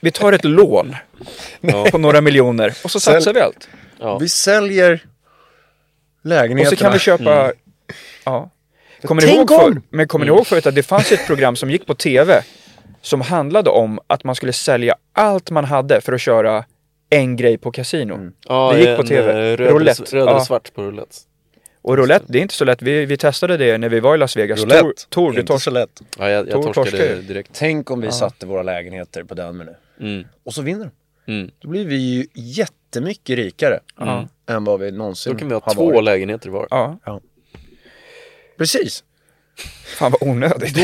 Speaker 2: vi tar ett lån [LAUGHS] på några miljoner och så satsar vi allt.
Speaker 3: Ja.
Speaker 1: Vi säljer
Speaker 2: Och
Speaker 1: lägenheterna.
Speaker 2: så kan vi köpa, ja. Kommer ni
Speaker 1: Tänk
Speaker 2: ihåg,
Speaker 1: om!
Speaker 2: för, men kommer ni ihåg förut att det fanns ett program som gick på tv som handlade om att man skulle sälja allt man hade för att köra en grej på kasino.
Speaker 3: Ja,
Speaker 2: Det gick på TV.
Speaker 3: eh, Röd,
Speaker 2: Roulette.
Speaker 3: röd
Speaker 2: Ja.
Speaker 3: svart på roulette.
Speaker 2: Och roulette, det är inte så lätt. Vi, vi testade det när vi var i Las Vegas. Tor,
Speaker 1: Roulette.
Speaker 2: Tor, du
Speaker 1: Inte
Speaker 2: tors-
Speaker 1: så lätt.
Speaker 3: Ja, jag, jag
Speaker 2: Tor
Speaker 3: torskade
Speaker 2: torskar
Speaker 3: direkt.
Speaker 1: Tänk om vi satte våra lägenheter på Denver nu.
Speaker 3: Mm.
Speaker 1: Och så vinner de.
Speaker 3: Mm.
Speaker 1: Då blir vi ju jättemycket rikare. Än vad vi någonsin
Speaker 3: Då kan vi ha
Speaker 1: har
Speaker 3: två
Speaker 1: varit.
Speaker 3: lägenheter var.
Speaker 2: Ja,
Speaker 1: Precis.
Speaker 2: fan vad onödigt.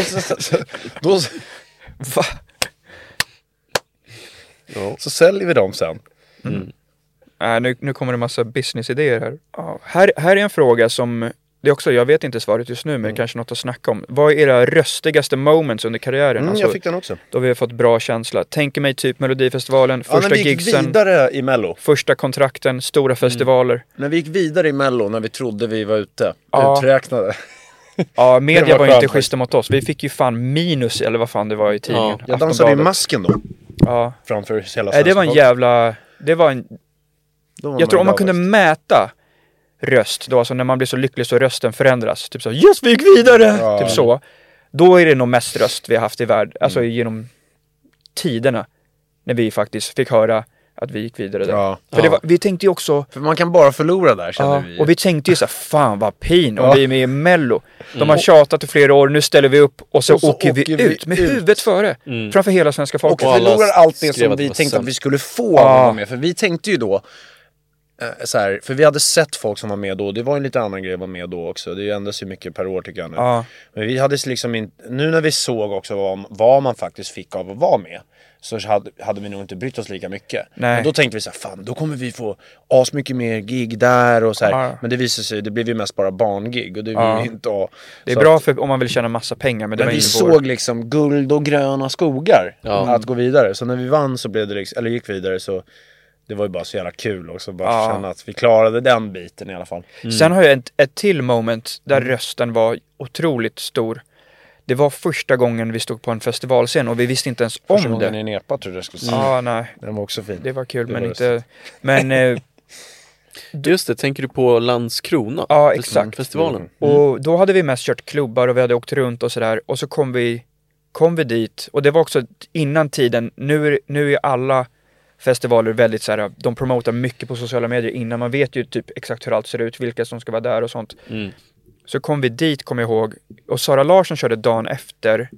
Speaker 1: Då,
Speaker 2: Va?
Speaker 3: Ja.
Speaker 1: så säljer vi dem sen.
Speaker 2: Äh, nu, nu kommer det massa businessidéer här. Ja, här. Här är en fråga som, det är också, jag vet inte svaret just nu men
Speaker 1: Mm.
Speaker 2: kanske något att snacka om. Vad är era röstigaste moments under karriären?
Speaker 1: Mm,
Speaker 2: alltså,
Speaker 1: jag fick den också.
Speaker 2: Då vi har fått bra känsla. Tänker mig typ Melodifestivalen,
Speaker 1: Ja,
Speaker 2: första
Speaker 1: vi gick
Speaker 2: gigsen,
Speaker 1: vidare i Mello.
Speaker 2: första kontrakten, stora festivaler.
Speaker 1: När vi gick vidare i Mello, när vi trodde vi var ute.
Speaker 2: Ja.
Speaker 1: Uträknade. [LAUGHS]
Speaker 2: Ja, media
Speaker 1: Det var
Speaker 2: var, ju inte schyssta mot oss. Vi fick ju fan minus eller vad fan det var i tidningen.
Speaker 3: Ja,
Speaker 1: Jag dansade i masken då.
Speaker 2: Ja.
Speaker 1: Framför hela
Speaker 2: Nej, det var en jävla, det var en,
Speaker 1: var
Speaker 2: jag tror om man kunde
Speaker 1: faktiskt.
Speaker 2: mäta röst, då alltså när man blir så lycklig så rösten förändras. Typ så, yes vi gick vidare!
Speaker 1: Ja.
Speaker 2: Typ så. Då är det nog mest röst vi har haft i världen, alltså
Speaker 1: Mm.
Speaker 2: genom tiderna. När vi faktiskt fick höra att vi gick vidare där.
Speaker 1: Ja.
Speaker 2: För det var, vi tänkte ju också,
Speaker 1: För man kan bara förlora där kände
Speaker 2: ja,
Speaker 1: vi.
Speaker 2: och vi tänkte ju så här, fan vad pin om
Speaker 1: Ja.
Speaker 2: vi är med i mello. De har tjatat i flera år, nu ställer vi upp och så,
Speaker 1: Och så
Speaker 2: åker, vi,
Speaker 1: åker vi
Speaker 2: ut med
Speaker 1: ut.
Speaker 2: huvudet före. Framför hela svenska
Speaker 1: och
Speaker 2: folket.
Speaker 3: alla
Speaker 1: förlorar allt det som vi tänkte att vi skulle få
Speaker 2: Ja.
Speaker 1: med. För vi tänkte ju då, eh, så här, för vi hade sett folk som var med då. Det var en lite annan grej att vara med då också. Det ändras ju mycket per år tycker jag nu.
Speaker 2: Ja.
Speaker 1: Men vi hade liksom inte, nu när vi såg också vad, vad man faktiskt fick av att vara med. Så hade, hade vi nog inte brytt oss lika mycket.
Speaker 2: Nej.
Speaker 1: Men då tänkte vi så här, fan då kommer vi få asmycket mer gig där och så här.
Speaker 2: Ja.
Speaker 1: Men det visade sig, det blev ju mest bara barngig och det vill
Speaker 2: Ja.
Speaker 1: vi inte ha.
Speaker 2: Det är
Speaker 1: Så
Speaker 2: bra
Speaker 1: att-
Speaker 2: för om man vill tjäna massa pengar men det
Speaker 1: men
Speaker 2: var
Speaker 1: vi
Speaker 2: vår.
Speaker 1: såg liksom guld och gröna skogar
Speaker 3: Ja.
Speaker 1: att gå vidare. Så när vi vann så blev det liksom, eller gick vidare så det var ju bara så jävla kul också. Bara
Speaker 2: Ja.
Speaker 1: känna att vi klarade den biten i alla fall.
Speaker 2: Sen har jag ett, ett till moment där
Speaker 1: Mm.
Speaker 2: rösten var otroligt stor. Det var första gången vi stod på en festivalscen och vi visste inte ens
Speaker 1: Första
Speaker 2: om
Speaker 1: gången
Speaker 2: det.
Speaker 1: i Nepa tror jag jag skulle säga.
Speaker 2: Ja, nej.
Speaker 1: Den var också fin.
Speaker 2: Det var kul
Speaker 1: Det
Speaker 2: men
Speaker 1: var
Speaker 2: inte... Men... Eh, [LAUGHS]
Speaker 3: Just det, tänker du på Landskrona?
Speaker 2: Ja, exakt.
Speaker 3: Festivalen.
Speaker 2: och då hade vi mest kört klubbar och vi hade åkt runt och sådär. Och så kom vi, kom vi dit och det var också innan tiden. Nu är, nu är alla festivaler väldigt såhär, de promotar mycket på sociala medier innan. Man vet ju typ exakt hur allt ser ut, vilka som ska vara där och sånt.
Speaker 3: Mm.
Speaker 2: Så kom vi dit, kommer jag ihåg. Och Sara Larsson körde dagen efter,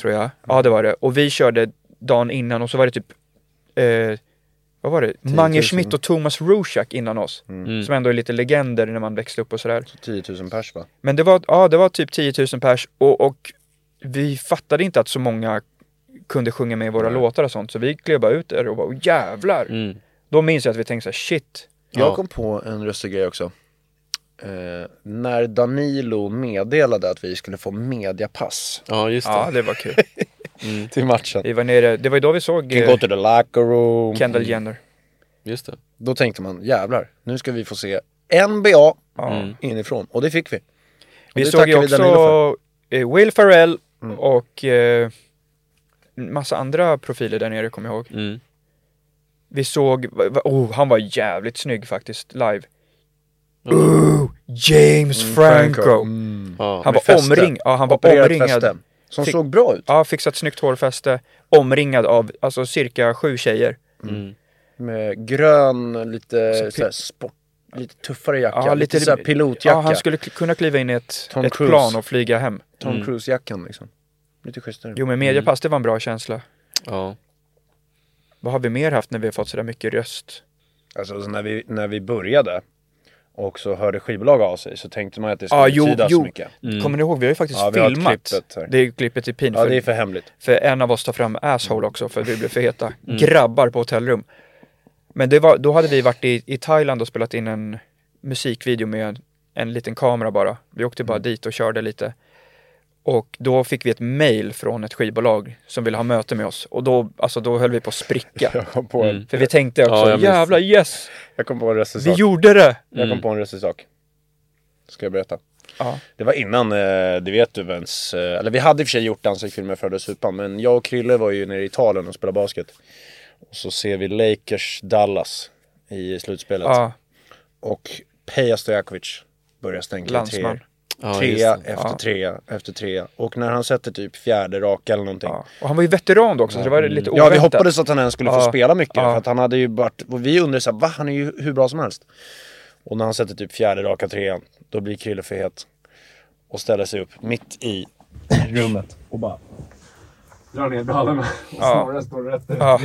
Speaker 2: tror jag. Ja, det var det. Och vi körde dagen innan och så var det typ, eh, vad var det? Mange Schmidt och Thomas Rusiak innan oss.
Speaker 3: Mm.
Speaker 2: Som ändå är lite legender när man växte upp och sådär.
Speaker 1: 10 000 pers va?
Speaker 2: Men det var, ja, det var typ 10 000 pers och, och vi fattade inte att så många kunde sjunga med i våra låtar och sånt. Så vi klev bara ut där och bara, "Åh, jävlar!
Speaker 3: Mm.
Speaker 2: Då minns jag att vi tänkte såhär, shit.
Speaker 1: Jag
Speaker 3: Ja.
Speaker 1: kom på en röstig grej också. Eh, när Danilo meddelade att vi skulle få mediapass
Speaker 3: Ja, just det.
Speaker 2: Ja, det var kul. [LAUGHS]
Speaker 1: till matchen.
Speaker 2: Vi var nere, det var ju då vi såg
Speaker 1: Can
Speaker 2: eh,
Speaker 1: go to the locker room.
Speaker 2: Kendall Jenner.
Speaker 3: Just det.
Speaker 1: Då tänkte man, jävlar, nu ska vi få se NBA.
Speaker 3: Mm.
Speaker 1: inifrån. Och det fick vi. Och
Speaker 2: Vi såg ju också eh, Will Ferrell och eh, massa andra profiler där nere kommer jag ihåg.
Speaker 3: Mm.
Speaker 2: Vi såg, oh, han var jävligt snygg faktiskt live. Oh, James Franco!
Speaker 3: Ja.
Speaker 2: Han var
Speaker 1: fäste.
Speaker 2: omring, ja, han var
Speaker 1: Opererat
Speaker 2: omringad.
Speaker 1: fäste. Som
Speaker 2: Fick-
Speaker 1: såg bra ut.
Speaker 2: Ja, fixat snyggt hårfäste. Omringad av alltså cirka sju tjejer.
Speaker 1: Med grön, lite
Speaker 2: Så
Speaker 1: såhär, sport, lite tuffare jacka.
Speaker 2: Ja,
Speaker 1: lite,
Speaker 2: lite,
Speaker 1: såhär pilotjacka.
Speaker 2: Ja, han skulle kunna kliva in i ett,
Speaker 1: Tom
Speaker 2: ett
Speaker 1: Cruise.
Speaker 2: plan och flyga hem.
Speaker 1: Tom Cruise-jackan liksom. Lite schysstare.
Speaker 2: Jo men mediapass, det var en bra känsla.
Speaker 3: Ja.
Speaker 2: Vad har vi mer haft när vi har fått sådär mycket röst?
Speaker 1: Alltså så när, vi, när vi började och så hörde skivbolag av sig så tänkte man att det skulle
Speaker 2: Ja, jo,
Speaker 1: betyda
Speaker 2: jo.
Speaker 1: så mycket.
Speaker 2: Kommer ni ihåg? Vi har ju faktiskt
Speaker 1: Ja,
Speaker 2: filmat.
Speaker 1: klippet
Speaker 2: det är klippet i pin.
Speaker 1: Ja,
Speaker 2: för,
Speaker 1: det är för hemligt.
Speaker 2: för en av oss tar fram asshole också för vi blev för heta. [LAUGHS]
Speaker 1: Mm.
Speaker 2: Grabbar på hotellrum. Men det var, då hade vi varit i, i Thailand och spelat in en musikvideo med en, en liten kamera bara. Vi åkte
Speaker 1: Mm.
Speaker 2: bara dit och körde lite. Och då fick vi ett mail från ett skivbolag som ville ha möte med oss. Och då, alltså, då höll vi på att spricka. [LAUGHS]
Speaker 1: På en,
Speaker 2: För vi tänkte också,
Speaker 3: Ja,
Speaker 2: jävlar yes!
Speaker 1: jag kom på en röstig
Speaker 2: Vi
Speaker 1: sak.
Speaker 2: gjorde det!
Speaker 1: Jag kom på en röstig sak. Ska jag berätta?
Speaker 2: Ja.
Speaker 1: Det var innan, eh, det vet du ens, eh, eller vi hade i och för sig gjort dansarfilmer för Supan, men jag och Krille var ju nere i Italien och spelade basket. Och så ser vi Lakers Dallas i slutspelet.
Speaker 2: Ja,
Speaker 1: Och Peja Stojakovic börjar stänka
Speaker 2: landsman.
Speaker 1: treor.
Speaker 3: Ja,
Speaker 1: Trea efter
Speaker 2: Ja.
Speaker 1: trea efter trea. Och när han sätter typ fjärde raka eller någonting.
Speaker 2: Ja. Och han var ju veteran då också, så det var lite
Speaker 1: Ja,
Speaker 2: oväntat.
Speaker 1: vi hoppades att han ens skulle få
Speaker 2: Ja.
Speaker 1: spela mycket.
Speaker 2: Ja.
Speaker 1: För att han hade ju varit, och vi undrade såhär, va? Han är ju hur bra som helst. Och när han sätter typ fjärde raka trean, då blir Krille för het. Och ställer sig upp mitt i rummet och bara drar ner brallorna och
Speaker 2: Ja.
Speaker 1: snarare står rätt.
Speaker 2: Ja.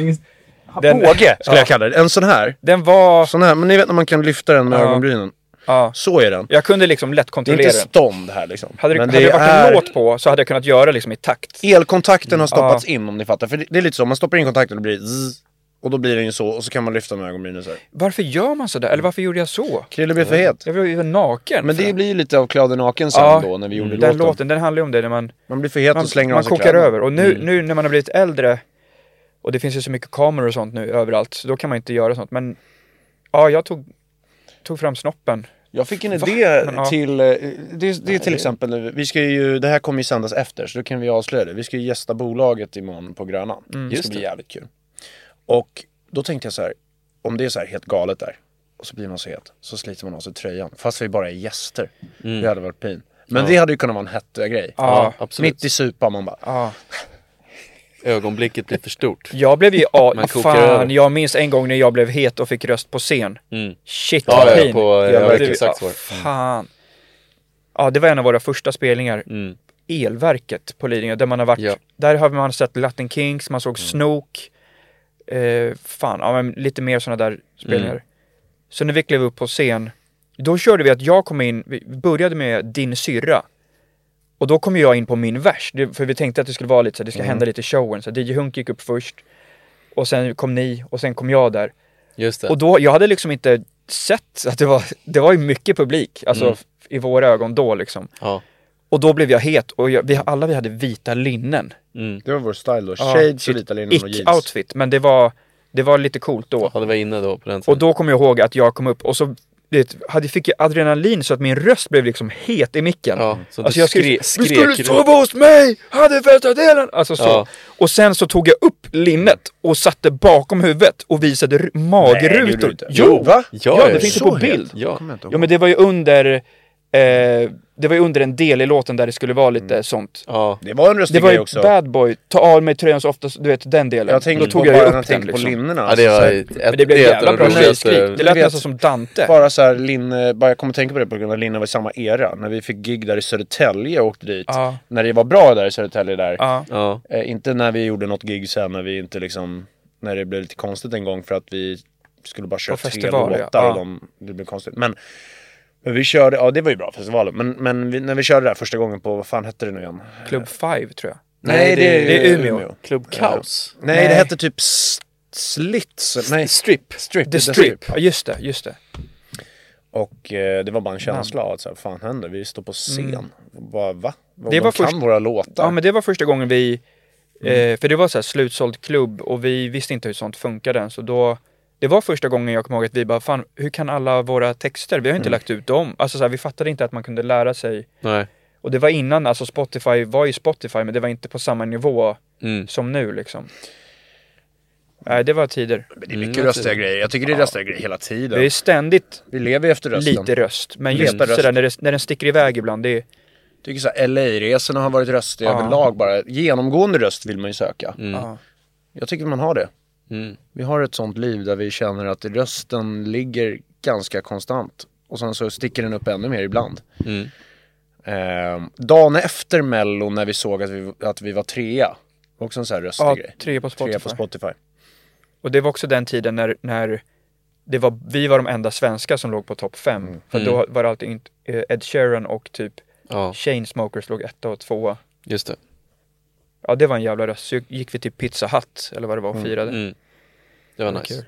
Speaker 2: Den-
Speaker 1: Båge skulle
Speaker 2: Ja.
Speaker 1: jag kalla det. En sån här.
Speaker 2: Den var...
Speaker 1: Sån här, men ni vet när man kan lyfta den med
Speaker 2: Ja.
Speaker 1: ögonbrynen.
Speaker 2: Ja.
Speaker 1: Så är den.
Speaker 2: Jag kunde liksom lätt
Speaker 1: Det är
Speaker 2: kontrollera
Speaker 1: inte
Speaker 2: den.
Speaker 1: stånd här liksom.
Speaker 2: Hade det,
Speaker 1: Men
Speaker 2: hade det varit
Speaker 1: är-
Speaker 2: en låt på så hade jag kunnat göra liksom i takt.
Speaker 1: Elkontakten har stoppats
Speaker 2: Ja.
Speaker 1: in om ni fattar. För det, det är lite så, man stoppar in kontakten och det blir zzz, Och då blir den ju så och så kan man lyfta med ögonbrynen så här.
Speaker 2: Varför gör man sådär? Eller varför gjorde jag så?
Speaker 1: Krille blir för het.
Speaker 2: Jag var ju naken.
Speaker 1: Men det blir ju lite av Kläder naken sen
Speaker 2: Ja,
Speaker 1: då när vi gjorde
Speaker 2: Den
Speaker 1: låten.
Speaker 2: låten, den handlar ju om det när man,
Speaker 1: Man blir för het
Speaker 2: man,
Speaker 1: och slänger
Speaker 2: man kokar.
Speaker 1: Mm.
Speaker 2: över. Och nu, nu när man har blivit äldre och det finns ju så mycket kameror och sånt nu överallt, så då kan man inte göra sånt. Men ja, jag tog, tog fram snoppen.
Speaker 1: Jag fick en idé
Speaker 2: ja.
Speaker 1: till, eh, det, det är till exempel, vi ska ju, det här kommer ju sändas efter så då kan vi avslöja det. Vi ska ju gästa bolaget imorgon på Grönan. det
Speaker 2: Mm.
Speaker 1: ska
Speaker 3: Just
Speaker 1: bli
Speaker 3: det.
Speaker 1: jävligt kul. Och då tänkte jag så här, om det är så här helt galet där och så blir man så het, så sliter man av sig tröjan. Fast vi bara är gäster. Det hade varit pin. Men det hade ju kunnat vara en hett grej.
Speaker 2: Ja,
Speaker 3: absolut.
Speaker 1: Mitt i supan man bara,
Speaker 2: Ja.
Speaker 3: Ögonblicket blir för stort.
Speaker 2: Jag blev ju, ja,
Speaker 3: Man
Speaker 2: fan,
Speaker 3: över.
Speaker 2: jag minns en gång när jag blev het och fick röst på scen.
Speaker 3: Mm.
Speaker 2: Shit
Speaker 3: Ja,
Speaker 2: vad
Speaker 3: ja,
Speaker 2: pin.
Speaker 3: på- jag
Speaker 2: blev-
Speaker 3: vet exakt vad det är.
Speaker 2: Fan. Ja, det var en av våra första spelningar.
Speaker 3: Mm.
Speaker 2: Elverket på Lidingö, där man har varit.
Speaker 3: Ja.
Speaker 2: Där har man sett Latin Kings, man såg
Speaker 1: Mm.
Speaker 2: Snook. Eh, fan, ja, men lite mer sådana där spelningar.
Speaker 1: Mm.
Speaker 2: Så när vi klev upp på scen, då körde vi att jag kom in, vi började med Din syrra. Och då kom jag in på min vers, det, för vi tänkte att det skulle vara lite så, det ska
Speaker 1: Mm.
Speaker 2: hända lite i showen. Så DJ Hunk gick upp först, och sen kom ni, och sen kom jag där.
Speaker 3: Just det.
Speaker 2: Och då, jag hade liksom inte sett att det var, det var ju mycket publik, alltså
Speaker 3: Mm.
Speaker 2: i våra ögon då liksom.
Speaker 3: Ja.
Speaker 2: Och då blev jag het och jag, vi, alla vi hade vita linnen.
Speaker 3: Mm.
Speaker 1: det var vår style då.
Speaker 2: Ja,
Speaker 1: Shades och
Speaker 2: ett
Speaker 1: vita linnen och jeans.
Speaker 2: Ick-outfit, men det var, det var lite coolt då.
Speaker 3: ja, det var inne då på den
Speaker 2: Och
Speaker 3: tiden.
Speaker 2: då kommer jag ihåg att jag kom upp och så vet, hade, fick jag adrenalin så att min röst blev liksom het i micken.
Speaker 3: Ja, så
Speaker 2: alltså
Speaker 3: du
Speaker 2: jag skrek,
Speaker 3: skrek-
Speaker 2: du skulle sova hos mig! Hade första delen! Alltså så.
Speaker 3: Ja.
Speaker 2: Och sen så tog jag upp linnet och satte bakom huvudet och visade
Speaker 1: Nej, det
Speaker 2: magrutor.
Speaker 1: du inte.
Speaker 2: jo!
Speaker 1: Va?
Speaker 2: Ja,
Speaker 3: Ja,
Speaker 2: det finns ju på bild.
Speaker 3: Ja.
Speaker 2: Ja men det var ju under eh, Det var ju under en del i låten där det skulle vara lite
Speaker 1: Mm.
Speaker 2: sånt.
Speaker 3: Ja.
Speaker 1: Det var en röstig
Speaker 2: Det var
Speaker 1: grej
Speaker 2: ju
Speaker 1: också.
Speaker 2: Bad Boy, ta av mig tröjan så ofta, du vet den delen.
Speaker 1: Jag tänkte
Speaker 2: Då tog
Speaker 1: på
Speaker 2: jag ju
Speaker 1: bara
Speaker 2: upp
Speaker 1: när jag
Speaker 2: den
Speaker 1: tänkte på
Speaker 2: liksom.
Speaker 1: linnena.
Speaker 3: ja, det
Speaker 1: alltså,
Speaker 3: var ett,
Speaker 2: Men det blev
Speaker 3: ett
Speaker 2: jävla bra tjejskrik. Det lät
Speaker 1: vet-
Speaker 2: nästan som Dante.
Speaker 1: Bara så här, linne, bara jag kommer tänka på det på grund av att linne var i samma era. När vi fick gig där i Södertälje och åkte dit.
Speaker 2: Ja.
Speaker 1: När det var bra där i Södertälje där.
Speaker 2: Ja.
Speaker 3: Ja.
Speaker 1: Eh, inte när vi gjorde något gig sen när vi inte liksom, när det blev lite konstigt en gång för att vi skulle bara köra
Speaker 2: På
Speaker 1: tre låtar
Speaker 2: ja.
Speaker 1: och de, det blev konstigt. Men, men vi körde, ja det var ju bra festivalen. Men, men vi, när vi körde där första gången på, vad fan hette det nu igen?
Speaker 2: Club 5 tror jag.
Speaker 1: Nej,
Speaker 3: det är-
Speaker 2: det är Umeå.
Speaker 3: Club Kaos.
Speaker 1: Nej,
Speaker 2: Nej.
Speaker 1: det hette typ Slits. Nej,
Speaker 3: Strip.
Speaker 1: Strip.
Speaker 2: The Strip. Ja just det, just det.
Speaker 1: Och eh, det var bara en känsla av att så här, fan händer? Vi står på scen. Bara, va?
Speaker 2: Mm. Det
Speaker 1: Det
Speaker 2: var
Speaker 1: var kan
Speaker 2: först-
Speaker 1: våra låtar.
Speaker 2: Ja men det var första gången vi,
Speaker 1: Mm.
Speaker 2: eh, för det var så här slutsåld klubb och vi visste inte hur sånt funkade än så då det var första gången jag kom ihåg att vi bara, fan hur kan alla våra texter, vi har
Speaker 1: Mm.
Speaker 2: inte lagt ut dem. Alltså så här, vi fattade inte att man kunde lära sig.
Speaker 3: Nej.
Speaker 2: Och det var innan, alltså Spotify var ju Spotify men det var inte på samma nivå
Speaker 3: Mm.
Speaker 2: som nu liksom. Nej, det var tider.
Speaker 1: Men det är
Speaker 3: Mm,
Speaker 1: mycket
Speaker 3: jag
Speaker 1: röstiga grejer. Jag tycker det är röstiga grejer hela tiden.
Speaker 2: Det är ständigt
Speaker 1: Vi lever ju efter rösten.
Speaker 2: lite röst. Men just
Speaker 1: röst.
Speaker 2: sådär när, det, när den sticker iväg ibland, det är...
Speaker 1: tycker så här, LA-resorna har varit röstiga
Speaker 2: Ja.
Speaker 1: överlag bara. Genomgående röst vill man ju söka.
Speaker 2: Ja.
Speaker 1: Jag tycker man har det.
Speaker 3: Mm.
Speaker 1: Vi har ett sånt liv där vi känner att rösten ligger ganska konstant. Och sen så sticker den upp ännu mer ibland.
Speaker 3: Mm.
Speaker 1: Eh, dagen efter mello när vi såg att vi, att vi var trea. Också en sån här röstig
Speaker 2: Ja,
Speaker 1: grej.
Speaker 2: tre på Spotify.
Speaker 1: Trea på Spotify.
Speaker 2: Och det var också den tiden när, när det var, vi var de enda svenskar som låg på topp fem.
Speaker 1: Mm.
Speaker 2: För då var det alltid inte- eh, Ed Sheeran och typ
Speaker 3: Ja,
Speaker 2: Chainsmokers låg etta och tvåa.
Speaker 3: just det.
Speaker 2: Ja, det var en jävla röst. Så gick vi till Pizza Hut, eller vad det var, och firade.
Speaker 3: Mm. Det var
Speaker 2: Det var
Speaker 3: nice.
Speaker 2: kul.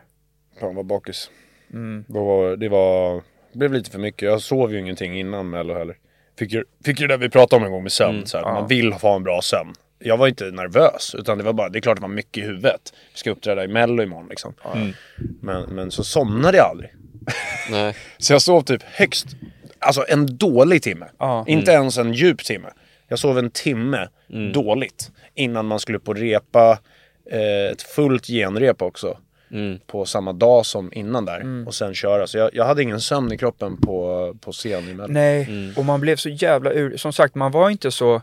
Speaker 1: Fan vad bakis.
Speaker 2: Mm.
Speaker 1: Det var, det var, det blev lite för mycket. Jag sov ju ingenting innan mello heller. Fick ju, fick ju det där vi pratade om en gång med sömn.
Speaker 3: Mm,
Speaker 1: så här,
Speaker 2: ja.
Speaker 1: Man vill ha en bra sömn. Jag var inte nervös, utan det var bara, det är klart det var mycket i huvudet. Vi ska uppträda i mello imorgon liksom.
Speaker 3: Mm.
Speaker 1: Men, men så somnade jag aldrig.
Speaker 3: Nej. [LAUGHS]
Speaker 1: Så jag sov typ högst, alltså en dålig timme.
Speaker 2: Ja.
Speaker 1: Inte ens en djup timme. Jag sov en timme dåligt. Innan man skulle på repa, eh, ett fullt genrep också.
Speaker 3: Mm.
Speaker 1: På samma dag som innan där. Och sen köra. Så jag, jag hade ingen sömn i kroppen på, på scen i Mello.
Speaker 2: Nej,
Speaker 3: Mm.
Speaker 2: och man blev så jävla ur... Som sagt, man var inte så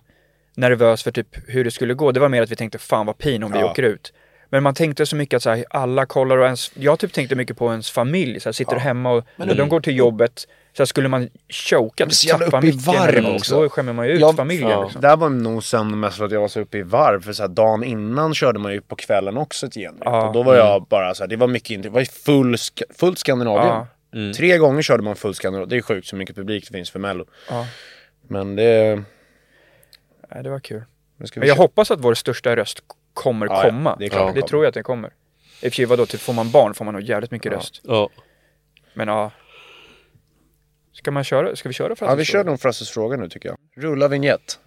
Speaker 2: nervös för typ hur det skulle gå. Det var mer att vi tänkte fan vad pin om vi
Speaker 1: Ja.
Speaker 2: åker ut. Men man tänkte så mycket att så här, alla kollar och ens, jag typ tänkte mycket på ens familj. Så här, sitter hemma och när de går till jobbet så här, skulle man choka, typ tappa
Speaker 1: upp i
Speaker 2: micken
Speaker 1: också.
Speaker 2: Då skämmer man ju ut
Speaker 1: Ja,
Speaker 2: familjen.
Speaker 3: ja.
Speaker 2: Liksom.
Speaker 1: Där var nog sen mest för att jag var så uppe i varv. För så här, dagen innan körde man ju på kvällen också ett genrep.
Speaker 2: Ja.
Speaker 1: Och då var jag bara så här, det var mycket, inte- det var full, sk- fullt Skandinavien.
Speaker 2: Ja.
Speaker 1: Tre gånger körde man full Skandinavien. Det är sjukt så mycket publik det finns för Mello.
Speaker 2: Ja.
Speaker 1: Men det...
Speaker 2: Nej, det var kul. Men jag hoppas att vår största röst kommer
Speaker 1: Ja, ja.
Speaker 2: komma.
Speaker 1: Det klart
Speaker 2: det tror jag att den kommer. I och för sig, vadå, typ får man barn får man nog jävligt mycket röst.
Speaker 3: Ja.
Speaker 2: Men ja. Ska man köra? Ska vi köra för
Speaker 1: Ja, vi kör nog Frasses fråga nu tycker jag. Rulla vignett.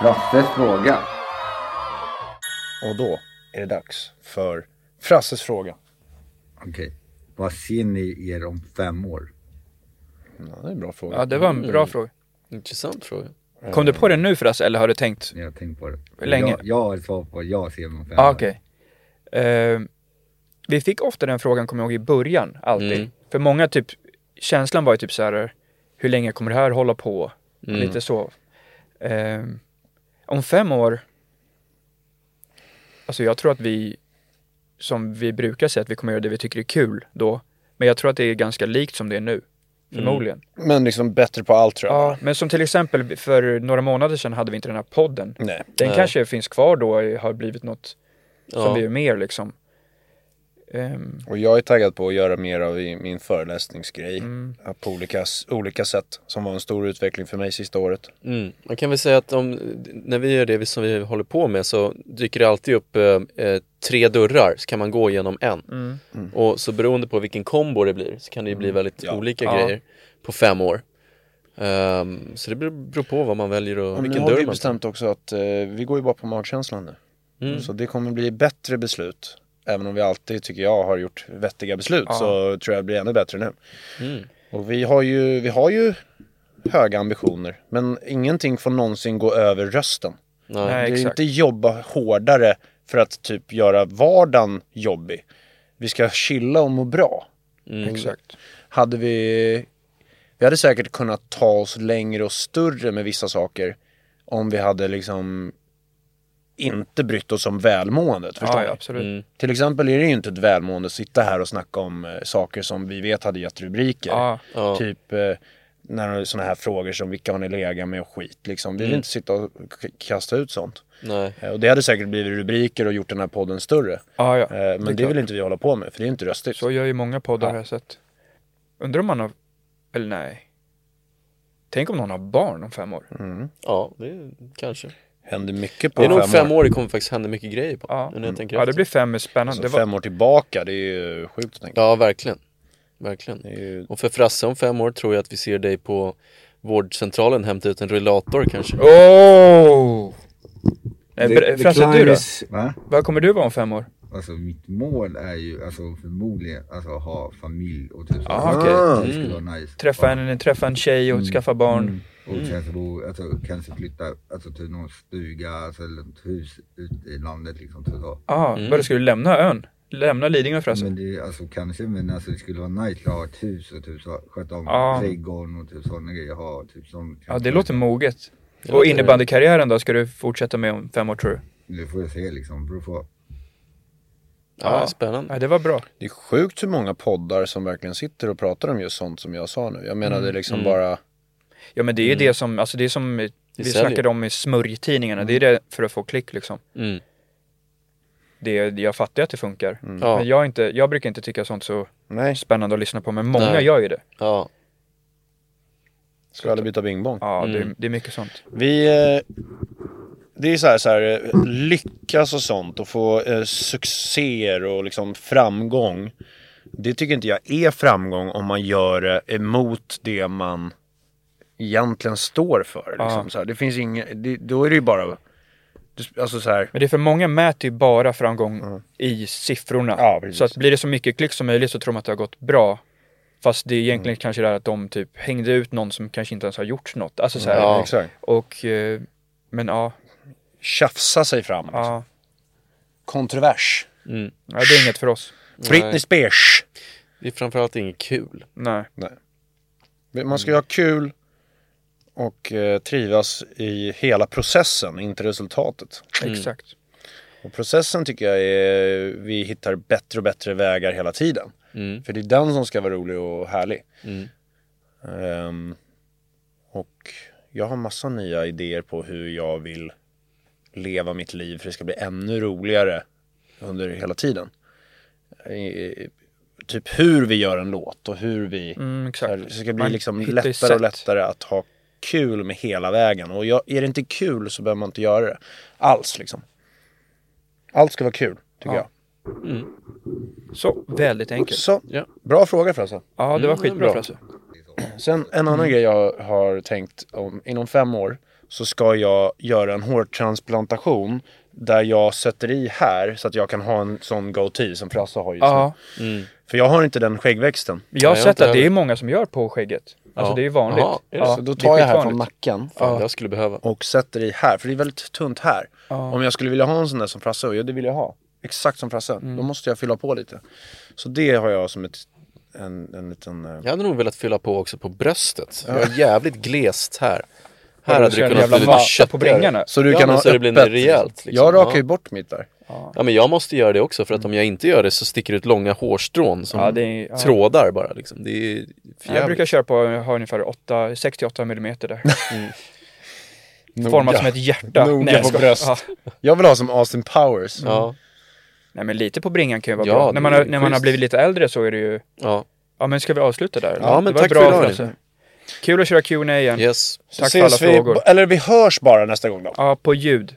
Speaker 4: Frasses fråga.
Speaker 1: Och då är det dags för Frasses fråga.
Speaker 4: Okej. Vad ser ni er om fem år?
Speaker 1: Ja, det är en bra fråga.
Speaker 2: Ja, det var en bra fråga.
Speaker 3: Intressant fråga.
Speaker 2: Kom du på det nu förresten, eller har du tänkt?
Speaker 4: Ni har tänkt på det?
Speaker 2: Hur länge?
Speaker 4: Jag, jag har svar på jag ser om fem
Speaker 2: Ja,
Speaker 4: år.
Speaker 2: ah, okej. Eh, vi fick ofta den frågan, kommer jag ihåg, i början. Alltid.
Speaker 3: Mm.
Speaker 2: För många typ, känslan var ju typ så här, hur länge kommer det här hålla på?
Speaker 3: Mm.
Speaker 2: Lite så. Eh, om fem år, alltså jag tror att vi, som vi brukar säga, att vi kommer göra det vi tycker är kul då. Men jag tror att det är ganska likt som det är nu. Förmodligen.
Speaker 1: Men liksom bättre på allt tror jag.
Speaker 2: Ja, men som till exempel för några månader sedan hade vi inte den här podden.
Speaker 1: Nej.
Speaker 2: Den
Speaker 3: Nej.
Speaker 2: kanske finns kvar då, har blivit något
Speaker 3: Ja.
Speaker 2: som vi är mer liksom. Ehm,
Speaker 1: Och jag är taggad på att göra mer av min föreläsningsgrej.
Speaker 2: Mm.
Speaker 1: Ja, På olika, olika sätt. Som var en stor utveckling för mig sista året.
Speaker 3: Mm. Man kan väl säga att om, när vi gör det som vi håller på med så dyker det alltid upp eh, eh, tre dörrar så kan man gå igenom en.
Speaker 2: Mm.
Speaker 3: Och så beroende på vilken kombo det blir så kan det ju bli väldigt
Speaker 1: Ja.
Speaker 3: olika
Speaker 2: Ja.
Speaker 3: grejer på fem år. Ehm, så det beror, på vad man väljer och
Speaker 1: nu
Speaker 3: vilken
Speaker 1: har
Speaker 3: dörr
Speaker 1: vi
Speaker 3: man tar.
Speaker 1: bestämt också att eh, vi går ju bara på magkänslan nu.
Speaker 3: Mm.
Speaker 1: Så det kommer bli bättre beslut. Även om vi alltid, tycker jag, har gjort vettiga beslut
Speaker 2: Ja.
Speaker 1: så tror jag det blir ännu bättre nu.
Speaker 3: Mm.
Speaker 1: Och vi har ju, vi har ju höga ambitioner. Men ingenting får någonsin gå över rösten.
Speaker 3: Nej.
Speaker 1: Det är
Speaker 2: exakt.
Speaker 1: inte jobba hårdare för att typ göra vardagen jobbig. Vi ska chilla och må bra.
Speaker 3: Mm.
Speaker 2: Exakt.
Speaker 1: Hade vi... Vi hade säkert kunnat ta oss längre och större med vissa saker. Om vi hade liksom inte brytt oss om välmåendet. Förstår
Speaker 2: Ja, ja, absolut.
Speaker 3: Mm.
Speaker 1: Till exempel är det ju inte ett välmående att sitta här och snacka om eh, saker som vi vet hade gett rubriker.
Speaker 2: Ja,
Speaker 3: Ja.
Speaker 1: Typ eh, när sådana här frågor som vilka har ni legat med och skit. Liksom. Vi vill
Speaker 3: Mm.
Speaker 1: inte sitta och kasta ut sånt.
Speaker 3: Nej.
Speaker 1: Eh, Och det hade säkert blivit rubriker och gjort den här podden större.
Speaker 2: ja, ja.
Speaker 1: Eh, Men det,
Speaker 2: klart.
Speaker 1: vill inte vi hålla på med för det är inte röstigt.
Speaker 2: Så gör ju många poddar
Speaker 1: Ja.
Speaker 2: har jag sett. Undrar om man har, eller nej. Tänk om någon har barn om fem år.
Speaker 1: Mm.
Speaker 3: Ja, det kanske.
Speaker 1: Händer mycket på
Speaker 3: Det är nog
Speaker 1: fem,
Speaker 3: fem
Speaker 1: år.
Speaker 3: år det kommer faktiskt hända mycket grejer på.
Speaker 2: Ja,
Speaker 3: när jag tänker
Speaker 2: ja det blir fem är spännande.
Speaker 1: Alltså,
Speaker 2: det var,
Speaker 1: Fem år tillbaka, det är ju sjukt att tänka.
Speaker 3: Ja, verkligen. Verkligen.
Speaker 1: Ju...
Speaker 3: Och för Frasse om fem år tror jag att vi ser dig på vårdcentralen hämta ut en rullator kanske.
Speaker 2: Åh! Nej,
Speaker 4: The-
Speaker 2: ber-
Speaker 4: the
Speaker 2: Frasse, du då?
Speaker 4: Va?
Speaker 2: Vad kommer du vara om fem år?
Speaker 4: Alltså mitt mål är ju alltså förmodligen alltså ha familj och typ så.
Speaker 2: Ah,
Speaker 4: skulle vara nice.
Speaker 2: Träffa en, träffa en tjej och skaffa barn.
Speaker 4: Och kanske bo, alltså kanske flytta alltså, till någon stuga alltså, eller ett hus ute i landet liksom. Så, så.
Speaker 2: Ja, ah, vad skulle du lämna ön? Lämna Lidingö förresten?
Speaker 4: Men det, alltså kanske, men alltså det skulle vara nice att ha ett hus och typ så, sköta om
Speaker 2: Ja.
Speaker 4: trädgården och typ sådana grejer. Ha typ sån.
Speaker 2: Ja, det låter moget.
Speaker 3: Det
Speaker 2: Och innebandykarriären då, ska du fortsätta med om fem år tror du?
Speaker 4: Det får jag se liksom, beror på.
Speaker 3: Ja, spännande.
Speaker 2: Ja, det var bra.
Speaker 1: Det är sjukt hur många poddar som verkligen sitter och pratar om just sånt som jag sa nu. Jag menade liksom bara,
Speaker 2: Ja men det är ju det som, alltså det är som vi
Speaker 3: säljer.
Speaker 2: snackade om i smörjtidningarna, det är det för att få klick liksom.
Speaker 3: Mm.
Speaker 2: Det, jag fattar ju att det funkar.
Speaker 3: Ja.
Speaker 2: Men jag, inte, jag brukar inte tycka sånt så
Speaker 1: nej,
Speaker 2: spännande att lyssna på, men många
Speaker 3: Nej.
Speaker 2: gör ju det.
Speaker 3: Ja.
Speaker 1: ska alla byta bing bong?
Speaker 2: Ja,
Speaker 3: Mm.
Speaker 2: det, det är mycket sånt.
Speaker 1: Vi, eh, det är så här, så här, lyckas och sånt och få eh, succéer och liksom framgång. Det tycker inte jag är framgång om man gör det emot det man egentligen står för. Liksom.
Speaker 2: Ja.
Speaker 1: Så här, det finns inget, det, då är det ju bara, alltså så här,
Speaker 2: Men det är för många mäter ju bara framgång i siffrorna.
Speaker 1: Ja,
Speaker 2: så att blir det så mycket klick som möjligt så tror man att det har gått bra. Fast det är egentligen kanske det är att de typ hängde ut någon som kanske inte ens har gjort något. Alltså så här,
Speaker 3: Ja.
Speaker 1: exakt.
Speaker 2: Och, eh, men ja,
Speaker 1: Tjafsa sig fram. Liksom.
Speaker 2: ja,
Speaker 1: Kontrovers.
Speaker 3: Mm.
Speaker 2: ja, det är inget för oss.
Speaker 1: Britney Spears.
Speaker 3: Det är framförallt inget kul.
Speaker 2: Nej.
Speaker 1: Man ska ju ha kul och eh, trivas i hela processen, inte resultatet.
Speaker 2: Exakt.
Speaker 1: Och processen tycker jag är, vi hittar bättre och bättre vägar hela tiden.
Speaker 3: Mm.
Speaker 1: För det är den som ska vara rolig och härlig.
Speaker 3: Mm.
Speaker 1: Ehm, och jag har massa nya idéer på hur jag vill leva mitt liv för det ska bli ännu roligare under hela tiden. Eh, typ hur vi gör en låt och hur vi
Speaker 2: Mm,
Speaker 1: så här,
Speaker 2: exakt.
Speaker 1: Det ska bli liksom lättare och lättare att ha kul med hela vägen. Och jag, är det inte kul så behöver man inte göra det alls liksom. Allt ska vara kul, tycker
Speaker 2: Ja.
Speaker 1: jag.
Speaker 2: Så, väldigt enkelt.
Speaker 1: Så,
Speaker 3: Ja.
Speaker 1: bra fråga förresten.
Speaker 2: Ja, det var
Speaker 3: Mm,
Speaker 2: skitbra
Speaker 3: bra.
Speaker 2: Frasse.
Speaker 1: Sen en annan grej jag har tänkt om, inom fem år så ska jag göra en hårtransplantation där jag sätter i här så att jag kan ha en sån goatee som Frasse har just
Speaker 2: Ja,
Speaker 1: nu. För jag har inte den skäggväxten.
Speaker 2: jag har
Speaker 3: Nej,
Speaker 2: sett att det är många som gör på skägget. Alltså
Speaker 3: Ja.
Speaker 2: det är ju vanligt.
Speaker 3: Jaha, är det
Speaker 2: ja,
Speaker 1: så då
Speaker 2: är
Speaker 1: tar jag här från nacken
Speaker 3: Fan, jag skulle behöva.
Speaker 1: och sätter i här, för det är väldigt tunt här. Om jag skulle vilja ha en sån där som Frasse, ja det vill jag ha. Exakt som Frasse. Då måste jag fylla på lite. Så det har jag som ett, en, en liten... eh,
Speaker 3: Jag hade nog velat fylla på också på bröstet. Jag har jävligt glest här. Här
Speaker 2: du
Speaker 3: hade
Speaker 2: en
Speaker 3: kunnat lite köttigare.
Speaker 2: på bringarna.
Speaker 1: Så du
Speaker 3: Ja,
Speaker 1: kan ha
Speaker 3: så det blir
Speaker 1: öppet,
Speaker 3: rejält, liksom.
Speaker 1: Jag rakar ju
Speaker 3: Ja.
Speaker 1: bort mitt där.
Speaker 3: Ja men jag måste göra det också för att om jag inte gör det så sticker det ut långa hårstrån som
Speaker 2: Ja, det är, ja.
Speaker 3: trådar bara liksom. Det är
Speaker 2: Jag brukar köra på, jag har ungefär 8, 68 millimeter där. [LAUGHS]
Speaker 1: Noga.
Speaker 2: Format som ett hjärta.
Speaker 1: Noga
Speaker 2: Nej, jag
Speaker 1: på bröst.
Speaker 2: Ja.
Speaker 1: Jag vill ha som Austin Powers.
Speaker 3: Ja,
Speaker 2: Nej men lite på bringan kan ju vara
Speaker 3: Ja,
Speaker 2: bra. När man, har, när man har blivit lite äldre så är det ju...
Speaker 3: ja.
Speaker 2: Ja men ska vi avsluta där?
Speaker 3: Ja, men
Speaker 2: det var
Speaker 3: tack
Speaker 2: bra
Speaker 3: för idag,
Speaker 2: Frasse. Kul att köra Q&A igen.
Speaker 3: Yes.
Speaker 1: Så
Speaker 2: Tack för alla
Speaker 1: ses vi,
Speaker 2: frågor.
Speaker 1: Eller vi hörs bara nästa gång då.
Speaker 2: Ja, på ljud.